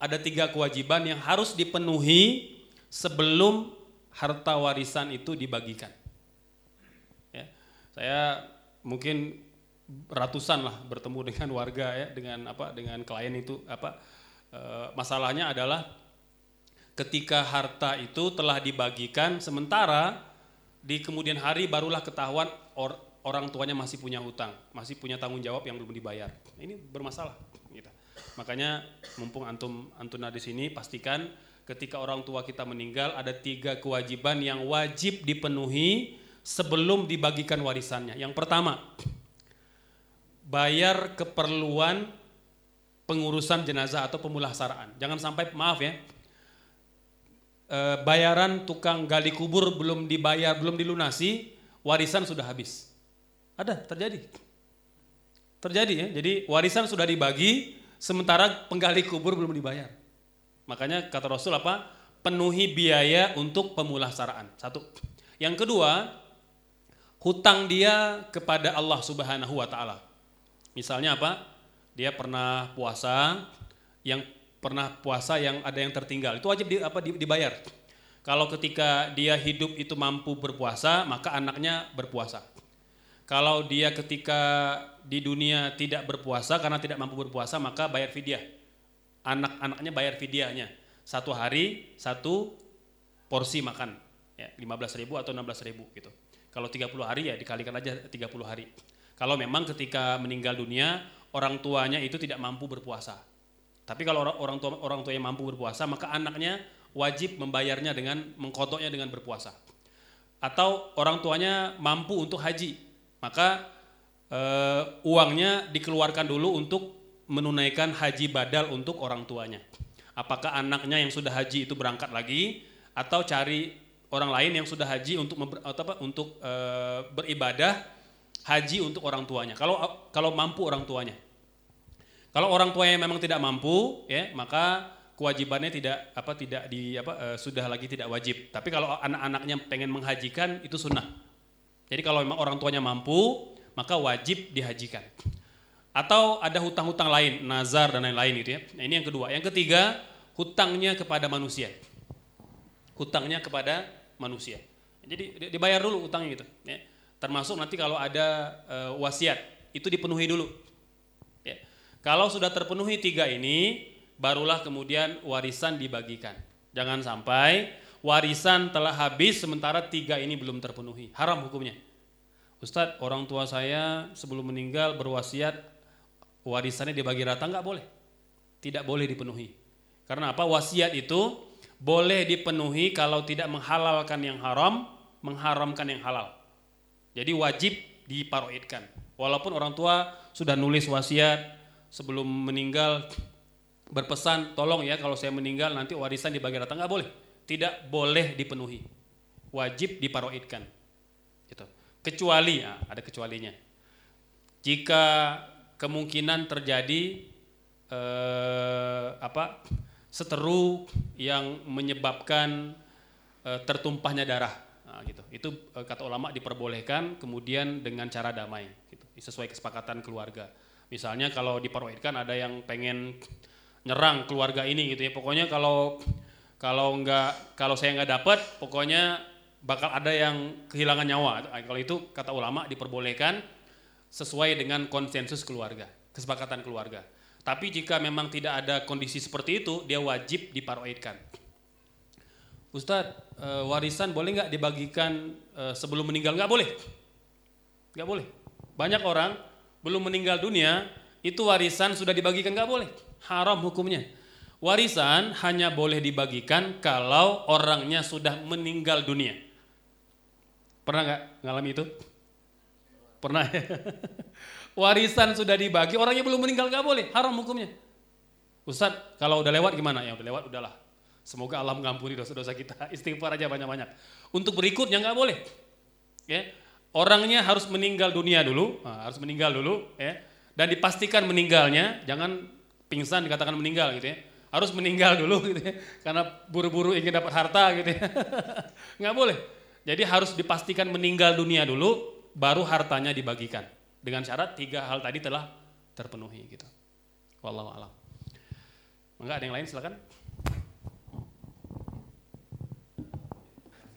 ada tiga kewajiban yang harus dipenuhi sebelum harta warisan itu dibagikan. Ya, saya mungkin ratusan lah bertemu dengan warga ya, dengan apa, dengan klien itu apa e, masalahnya adalah ketika harta itu telah dibagikan sementara di kemudian hari barulah ketahuan or, orang tuanya masih punya hutang, masih punya tanggung jawab yang belum dibayar. Ini bermasalah. Gitu. Makanya mumpung antum antuna di sini pastikan ketika orang tua kita meninggal ada tiga kewajiban yang wajib dipenuhi sebelum dibagikan warisannya. Yang pertama, bayar keperluan pengurusan jenazah atau pemulasaraan. Jangan sampai maaf ya, e, bayaran tukang gali kubur belum dibayar, belum dilunasi, warisan sudah habis. Ada terjadi. Terjadi ya. Jadi warisan sudah dibagi sementara penggali kubur belum dibayar. Makanya kata Rasul apa? Penuhi biaya untuk pemulasaraan. Satu. Yang kedua, hutang dia kepada Allah Subhanahu wa taala. Misalnya apa? Dia pernah puasa yang pernah puasa yang ada yang tertinggal. Itu wajib di, apa dibayar. Kalau ketika dia hidup itu mampu berpuasa, maka anaknya berpuasa. Kalau dia ketika di dunia tidak berpuasa karena tidak mampu berpuasa maka bayar fidyah. Anak-anaknya bayar fidyahnya. Satu hari satu porsi makan. Ya, 15 ribu atau 16 ribu gitu. Kalau 30 hari ya dikalikan aja 30 hari. Kalau memang ketika meninggal dunia orang tuanya itu tidak mampu berpuasa. Tapi kalau orang, orang tua orang tua yang mampu berpuasa maka anaknya wajib membayarnya dengan mengkodoknya dengan berpuasa. Atau orang tuanya mampu untuk haji, maka uh, uangnya dikeluarkan dulu untuk menunaikan haji badal untuk orang tuanya. Apakah anaknya yang sudah haji itu berangkat lagi atau cari orang lain yang sudah haji untuk atau apa untuk e, beribadah haji untuk orang tuanya. Kalau kalau mampu orang tuanya. Kalau orang tuanya memang tidak mampu ya, maka kewajibannya tidak apa tidak di apa e, sudah lagi tidak wajib. Tapi kalau anak-anaknya pengen menghajikan itu sunnah. Jadi kalau memang orang tuanya mampu, maka wajib dihajikan. Atau ada hutang-hutang lain, nazar dan lain-lain gitu ya. Nah, ini yang kedua. Yang ketiga, hutangnya kepada manusia. Hutangnya kepada manusia. Jadi dibayar dulu hutangnya gitu. Ya. Termasuk nanti kalau ada e, wasiat, itu dipenuhi dulu. Ya. Kalau sudah terpenuhi tiga ini, barulah kemudian warisan dibagikan. Jangan sampai warisan telah habis sementara tiga ini belum terpenuhi. Haram hukumnya. Ustadz, orang tua saya sebelum meninggal berwasiat warisannya dibagi rata nggak boleh, tidak boleh dipenuhi. Karena apa? Wasiat itu boleh dipenuhi kalau tidak menghalalkan yang haram, mengharamkan yang halal. Jadi wajib diparoidkan. Walaupun orang tua sudah nulis wasiat sebelum meninggal berpesan, tolong ya kalau saya meninggal nanti warisan dibagi rata nggak boleh, tidak boleh dipenuhi, wajib diparoidkan kecuali nah, ada kecualinya jika kemungkinan terjadi eh, apa seteru yang menyebabkan eh, tertumpahnya darah. Nah, gitu. Itu eh, kata ulama diperbolehkan kemudian dengan cara damai gitu. Sesuai kesepakatan keluarga. Misalnya kalau diperbolehkan ada yang pengen nyerang keluarga ini gitu ya. Pokoknya kalau kalau nggak kalau saya nggak dapat pokoknya bakal ada yang kehilangan nyawa. Kalau itu kata ulama diperbolehkan sesuai dengan konsensus keluarga, kesepakatan keluarga. Tapi jika memang tidak ada kondisi seperti itu, dia wajib diparoidkan. Ustadz, e, warisan boleh nggak dibagikan e, sebelum meninggal? Nggak boleh. Nggak boleh. Banyak orang belum meninggal dunia, itu warisan sudah dibagikan nggak boleh. Haram hukumnya. Warisan hanya boleh dibagikan kalau orangnya sudah meninggal dunia. Pernah nggak ngalami itu? Pernah ya? Warisan sudah dibagi, orangnya belum meninggal nggak boleh, haram hukumnya. Ustadz, kalau udah lewat gimana? Ya udah lewat, udahlah. Semoga Allah mengampuni dosa-dosa kita. Istighfar aja banyak-banyak. Untuk berikutnya nggak boleh. Ya, orangnya harus meninggal dunia dulu, nah, harus meninggal dulu, ya. Dan dipastikan meninggalnya, jangan pingsan dikatakan meninggal gitu ya. Harus meninggal dulu gitu ya. Karena buru-buru ingin dapat harta gitu ya. nggak boleh. Jadi harus dipastikan meninggal dunia dulu, baru hartanya dibagikan. Dengan syarat tiga hal tadi telah terpenuhi gitu. Wallahu alam. Enggak ada yang lain silakan.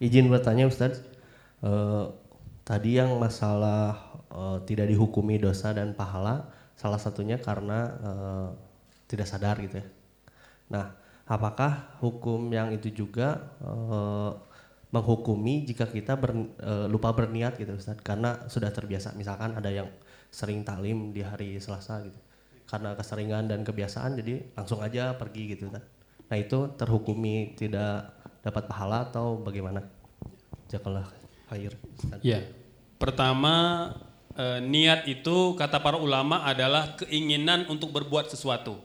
Izin bertanya Ustadz, uh, tadi yang masalah uh, tidak dihukumi dosa dan pahala, salah satunya karena uh, tidak sadar gitu ya. Nah, apakah hukum yang itu juga menghukumi jika kita ber, e, lupa berniat gitu Ustaz karena sudah terbiasa misalkan ada yang sering taklim di hari Selasa gitu karena keseringan dan kebiasaan jadi langsung aja pergi gitu Ustaz. Nah itu terhukumi tidak dapat pahala atau bagaimana? Jakalah khair. Ya. Pertama e, niat itu kata para ulama adalah keinginan untuk berbuat sesuatu.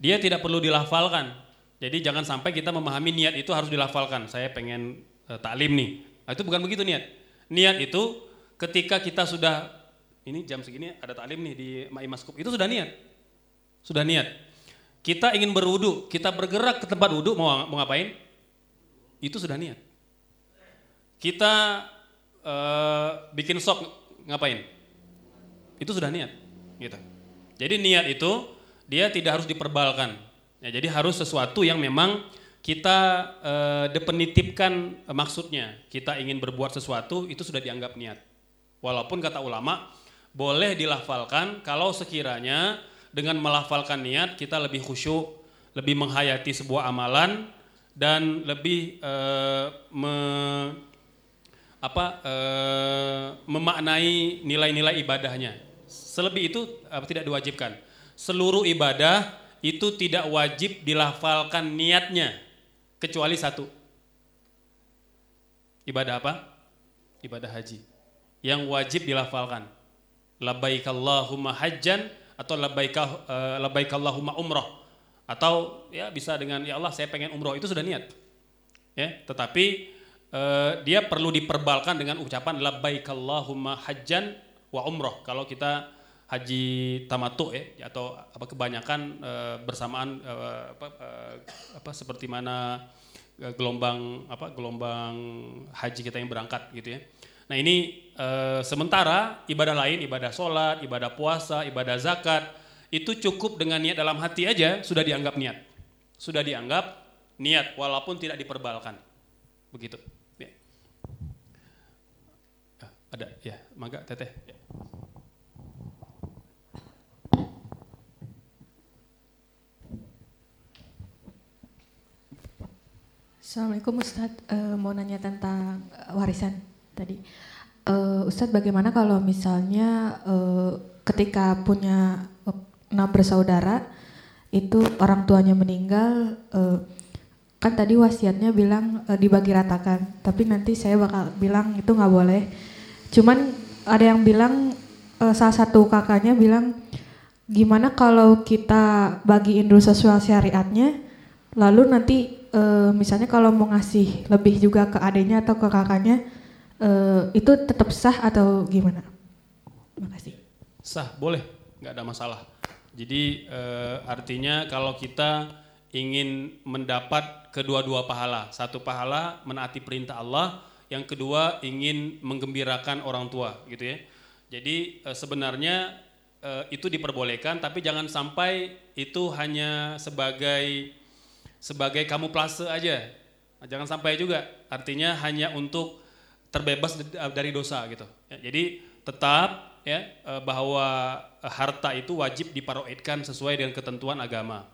Dia tidak perlu dilafalkan. Jadi jangan sampai kita memahami niat itu harus dilafalkan. Saya pengen uh, taklim nih. Nah, itu bukan begitu niat. Niat itu ketika kita sudah ini jam segini ada taklim nih di Maimaskup itu sudah niat. Sudah niat. Kita ingin berwudu, kita bergerak ke tempat wudu mau mau ngapain? Itu sudah niat. Kita uh, bikin sop ngapain? Itu sudah niat, gitu. Jadi niat itu dia tidak harus diperbalkan. Ya, jadi harus sesuatu yang memang kita uh, depenitipkan uh, maksudnya, kita ingin berbuat sesuatu itu sudah dianggap niat. Walaupun kata ulama boleh dilafalkan kalau sekiranya dengan melafalkan niat kita lebih khusyuk, lebih menghayati sebuah amalan dan lebih uh, me, apa uh, memaknai nilai-nilai ibadahnya. Selebih itu uh, tidak diwajibkan. Seluruh ibadah itu tidak wajib dilafalkan niatnya kecuali satu. Ibadah apa? Ibadah haji. Yang wajib dilafalkan. Labbaik Allahumma hajjan atau labbaik uh, labbaik Allahumma umrah atau ya bisa dengan ya Allah saya pengen umroh itu sudah niat. Ya, tetapi uh, dia perlu diperbalkan dengan ucapan labbaik Allahumma hajjan wa umroh. Kalau kita haji tamatu ya atau apa kebanyakan e, bersamaan e, apa, e, apa seperti mana gelombang apa gelombang haji kita yang berangkat gitu ya. Nah ini sementara ibadah lain ibadah sholat, ibadah puasa, ibadah zakat itu cukup dengan niat dalam hati aja sudah dianggap niat, sudah dianggap niat walaupun tidak diperbalkan begitu. Ya. Ada ya, mangga teteh. Ya. Assalamualaikum Ustadz, uh, mau nanya tentang uh, warisan tadi. Uh, Ustadz bagaimana kalau misalnya uh, ketika punya enam bersaudara itu orang tuanya meninggal, uh, kan tadi wasiatnya bilang uh, dibagi ratakan, tapi nanti saya bakal bilang itu nggak boleh. Cuman ada yang bilang uh, salah satu kakaknya bilang gimana kalau kita bagiin dulu sesuai syariatnya, lalu nanti uh, misalnya kalau mau ngasih lebih juga ke adiknya atau ke kakaknya uh, itu tetap sah atau gimana? Terima kasih. Sah, boleh, nggak ada masalah. Jadi uh, artinya kalau kita ingin mendapat kedua-dua pahala, satu pahala menaati perintah Allah, yang kedua ingin menggembirakan orang tua, gitu ya. Jadi uh, sebenarnya uh, itu diperbolehkan, tapi jangan sampai itu hanya sebagai sebagai kamuflase aja. Nah, jangan sampai juga artinya hanya untuk terbebas dari dosa gitu. Ya, jadi tetap ya eh, bahwa harta itu wajib diparoidkan sesuai dengan ketentuan agama.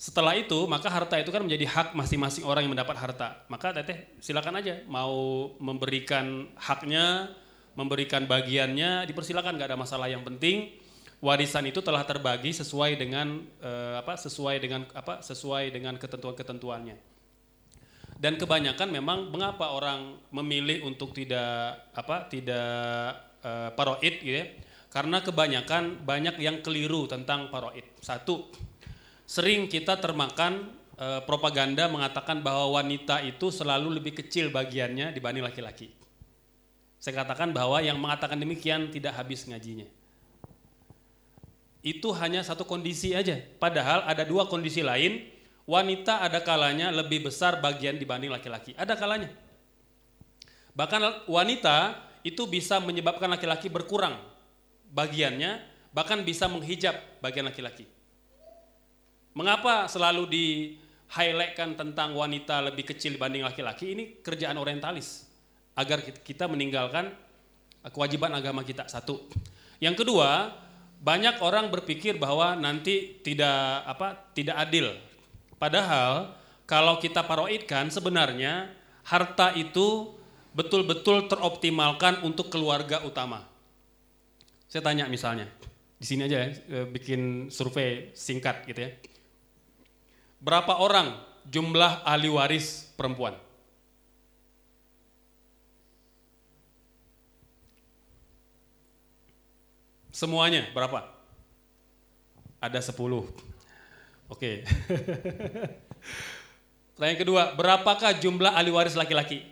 Setelah itu maka harta itu kan menjadi hak masing-masing orang yang mendapat harta. Maka teteh silakan aja mau memberikan haknya, memberikan bagiannya dipersilakan nggak ada masalah yang penting warisan itu telah terbagi sesuai dengan uh, apa sesuai dengan apa sesuai dengan ketentuan-ketentuannya. Dan kebanyakan memang mengapa orang memilih untuk tidak apa tidak uh, paroid gitu ya? Karena kebanyakan banyak yang keliru tentang paroid. Satu, sering kita termakan uh, propaganda mengatakan bahwa wanita itu selalu lebih kecil bagiannya dibanding laki-laki. Saya katakan bahwa yang mengatakan demikian tidak habis ngajinya itu hanya satu kondisi aja. Padahal ada dua kondisi lain, wanita ada kalanya lebih besar bagian dibanding laki-laki. Ada kalanya. Bahkan wanita itu bisa menyebabkan laki-laki berkurang bagiannya, bahkan bisa menghijab bagian laki-laki. Mengapa selalu di highlightkan tentang wanita lebih kecil dibanding laki-laki? Ini kerjaan orientalis agar kita meninggalkan kewajiban agama kita. Satu. Yang kedua, banyak orang berpikir bahwa nanti tidak apa tidak adil. Padahal kalau kita paroidkan sebenarnya harta itu betul-betul teroptimalkan untuk keluarga utama. Saya tanya misalnya, di sini aja ya, eh, bikin survei singkat gitu ya. Berapa orang jumlah ahli waris perempuan? Semuanya berapa? Ada 10. Oke. Pertanyaan kedua, berapakah jumlah ahli waris laki-laki?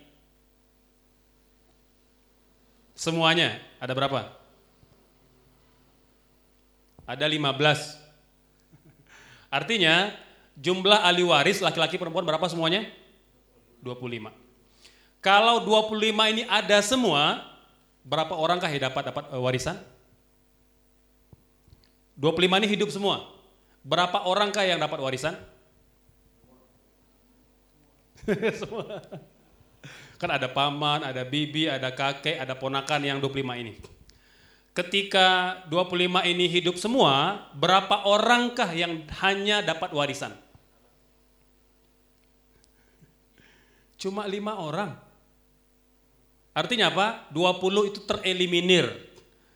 Semuanya, ada berapa? Ada 15. Artinya, jumlah ahli waris laki-laki perempuan berapa semuanya? 25. Kalau 25 ini ada semua, berapa orangkah yang dapat dapat eh, warisan? 25 ini hidup semua. Berapa orangkah yang dapat warisan? semua. Kan ada paman, ada bibi, ada kakek, ada ponakan yang 25 ini. Ketika 25 ini hidup semua, berapa orangkah yang hanya dapat warisan? Cuma lima orang. Artinya apa? 20 itu tereliminir.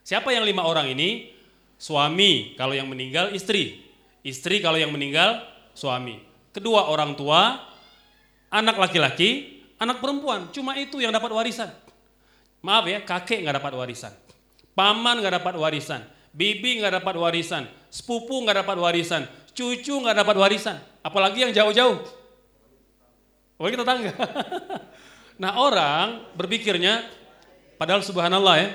Siapa yang lima orang ini? Suami kalau yang meninggal istri. Istri kalau yang meninggal suami. Kedua orang tua, anak laki-laki, anak perempuan. Cuma itu yang dapat warisan. Maaf ya, kakek nggak dapat warisan. Paman nggak dapat warisan. Bibi nggak dapat warisan. Sepupu nggak dapat warisan. Cucu nggak dapat warisan. Apalagi yang jauh-jauh. Oh kita tangga. nah orang berpikirnya, padahal subhanallah ya.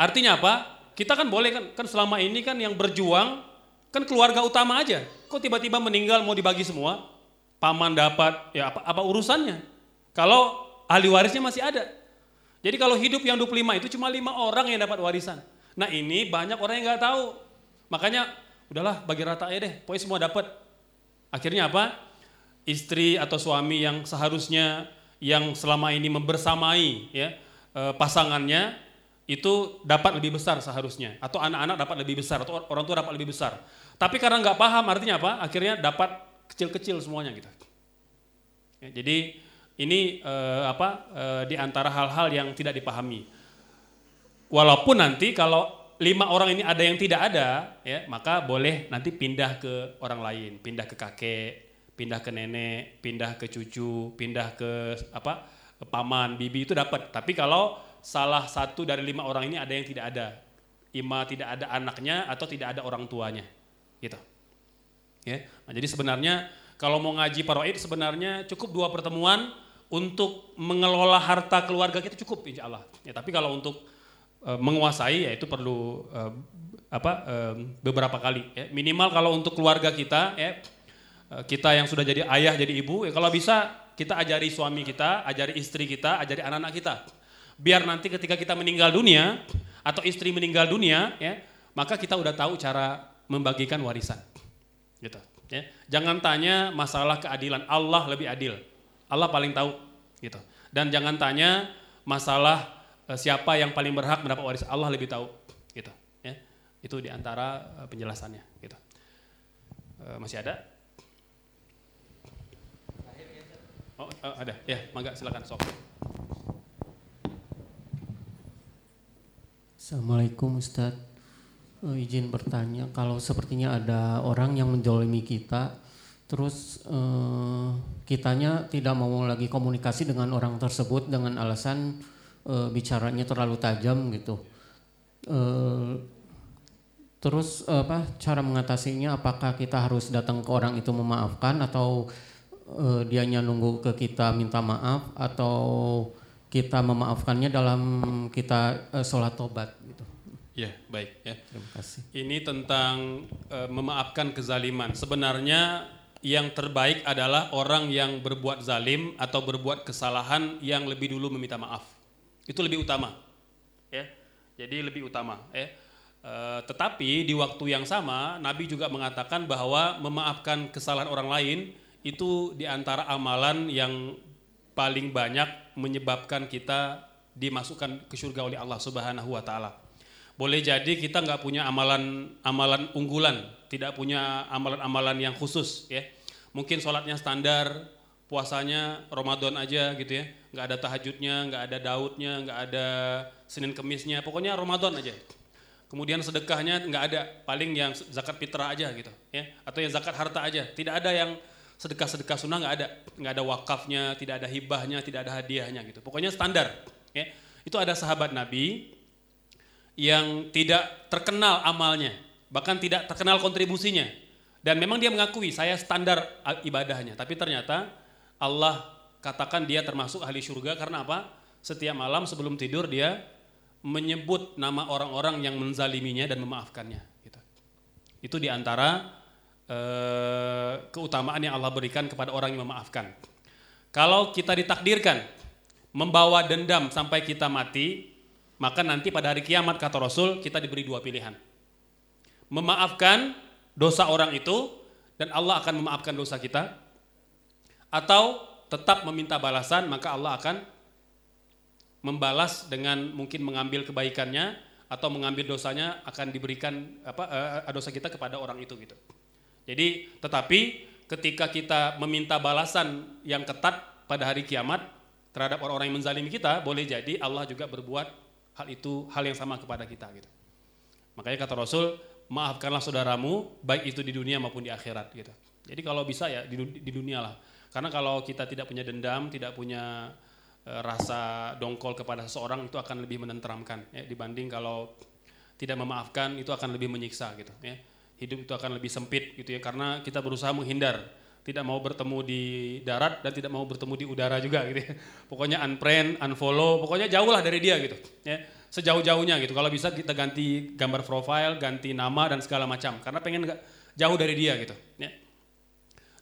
Artinya apa? Kita kan boleh kan, kan selama ini kan yang berjuang kan keluarga utama aja. Kok tiba-tiba meninggal mau dibagi semua? Paman dapat, ya apa, apa urusannya? Kalau ahli warisnya masih ada. Jadi kalau hidup yang 25 itu cuma lima orang yang dapat warisan. Nah ini banyak orang yang nggak tahu. Makanya udahlah bagi rata aja deh, pokoknya semua dapat. Akhirnya apa? istri atau suami yang seharusnya yang selama ini membersamai ya eh, pasangannya itu dapat lebih besar seharusnya atau anak-anak dapat lebih besar atau orang tua dapat lebih besar. Tapi karena nggak paham artinya apa? Akhirnya dapat kecil-kecil semuanya gitu. Ya, jadi ini eh, apa eh, di antara hal-hal yang tidak dipahami. Walaupun nanti kalau lima orang ini ada yang tidak ada, ya maka boleh nanti pindah ke orang lain, pindah ke kakek, pindah ke nenek, pindah ke cucu, pindah ke apa paman, bibi itu dapat. Tapi kalau salah satu dari lima orang ini ada yang tidak ada, ima tidak ada anaknya atau tidak ada orang tuanya, gitu. Ya, nah, jadi sebenarnya kalau mau ngaji paroid sebenarnya cukup dua pertemuan untuk mengelola harta keluarga kita cukup insya Allah. Ya, tapi kalau untuk uh, menguasai ya itu perlu uh, apa uh, beberapa kali. Ya. Minimal kalau untuk keluarga kita ya Eh, kita yang sudah jadi ayah, jadi ibu, ya kalau bisa kita ajari suami kita, ajari istri kita, ajari anak-anak kita. Biar nanti ketika kita meninggal dunia atau istri meninggal dunia, ya, maka kita udah tahu cara membagikan warisan. Gitu, ya. Jangan tanya masalah keadilan, Allah lebih adil. Allah paling tahu, gitu. Dan jangan tanya masalah uh, siapa yang paling berhak mendapat warisan, Allah lebih tahu, gitu. Ya. Itu di antara uh, penjelasannya, gitu. Uh, masih ada? Oh, uh, ada. Ya, mangga silakan sok. Assalamualaikum Ustadz. Uh, izin bertanya, kalau sepertinya ada orang yang menjolimi kita, terus uh, kitanya tidak mau lagi komunikasi dengan orang tersebut dengan alasan uh, bicaranya terlalu tajam gitu. Uh, terus apa cara mengatasinya? Apakah kita harus datang ke orang itu memaafkan atau uh, dianya nunggu ke kita minta maaf atau kita memaafkannya dalam kita uh, sholat tobat gitu. Ya baik ya. Terima kasih. Ini tentang uh, memaafkan kezaliman. Sebenarnya yang terbaik adalah orang yang berbuat zalim atau berbuat kesalahan yang lebih dulu meminta maaf. Itu lebih utama. Ya. Jadi lebih utama. Ya. Uh, tetapi di waktu yang sama Nabi juga mengatakan bahwa memaafkan kesalahan orang lain itu di antara amalan yang paling banyak menyebabkan kita dimasukkan ke surga oleh Allah Subhanahu wa taala. Boleh jadi kita nggak punya amalan amalan unggulan, tidak punya amalan-amalan yang khusus ya. Mungkin sholatnya standar, puasanya Ramadan aja gitu ya, nggak ada tahajudnya, nggak ada daudnya, nggak ada Senin Kemisnya, pokoknya Ramadan aja. Kemudian sedekahnya nggak ada, paling yang zakat fitrah aja gitu ya, atau yang zakat harta aja, tidak ada yang sedekah-sedekah sunnah nggak ada, nggak ada wakafnya, tidak ada hibahnya, tidak ada hadiahnya gitu. Pokoknya standar. Ya. Itu ada sahabat Nabi yang tidak terkenal amalnya, bahkan tidak terkenal kontribusinya. Dan memang dia mengakui saya standar ibadahnya, tapi ternyata Allah katakan dia termasuk ahli surga karena apa? Setiap malam sebelum tidur dia menyebut nama orang-orang yang menzaliminya dan memaafkannya. Gitu. Itu di antara Eh, keutamaan yang Allah berikan kepada orang yang memaafkan. Kalau kita ditakdirkan membawa dendam sampai kita mati, maka nanti pada hari kiamat kata Rasul kita diberi dua pilihan. Memaafkan dosa orang itu dan Allah akan memaafkan dosa kita atau tetap meminta balasan, maka Allah akan membalas dengan mungkin mengambil kebaikannya atau mengambil dosanya akan diberikan apa uh, dosa kita kepada orang itu gitu. Jadi tetapi ketika kita meminta balasan yang ketat pada hari kiamat terhadap orang-orang yang menzalimi kita, boleh jadi Allah juga berbuat hal itu hal yang sama kepada kita gitu. Makanya kata Rasul, maafkanlah saudaramu baik itu di dunia maupun di akhirat gitu. Jadi kalau bisa ya di, di dunia lah. Karena kalau kita tidak punya dendam, tidak punya Eh, rasa dongkol kepada seseorang itu akan lebih menenteramkan ya dibanding kalau tidak memaafkan itu akan lebih menyiksa gitu ya hidup itu akan lebih sempit gitu ya karena kita berusaha menghindar. Tidak mau bertemu di darat dan tidak mau bertemu di udara juga gitu ya. Pokoknya unfriend unfollow pokoknya jauh lah dari dia gitu ya. Sejauh-jauhnya gitu. Kalau bisa kita ganti gambar profile ganti nama dan segala macam karena pengen jauh dari dia gitu ya.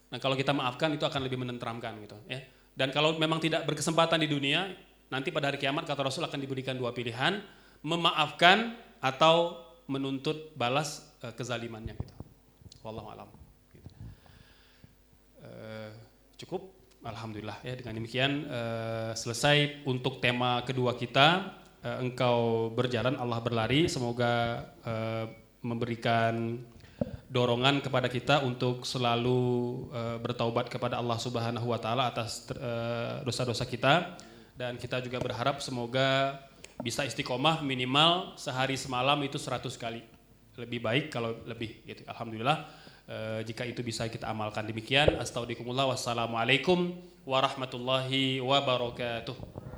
Nah kalau kita maafkan itu akan lebih menenteramkan gitu ya. Dan kalau memang tidak berkesempatan di dunia, nanti pada hari kiamat kata Rasul akan diberikan dua pilihan, memaafkan atau menuntut balas kezalimannya gitu. Wallahu alam. Uh, cukup Alhamdulillah ya dengan demikian uh, selesai untuk tema kedua kita engkau berjalan Allah berlari semoga memberikan dorongan kepada kita untuk selalu bertaubat kepada Allah Subhanahu wa taala atas dosa-dosa kita dan kita juga berharap semoga bisa istiqomah minimal sehari semalam itu 100 kali. Lebih baik kalau lebih gitu. Alhamdulillah uh, jika itu bisa kita amalkan demikian. Astagfirullah wassalamualaikum warahmatullahi wabarakatuh.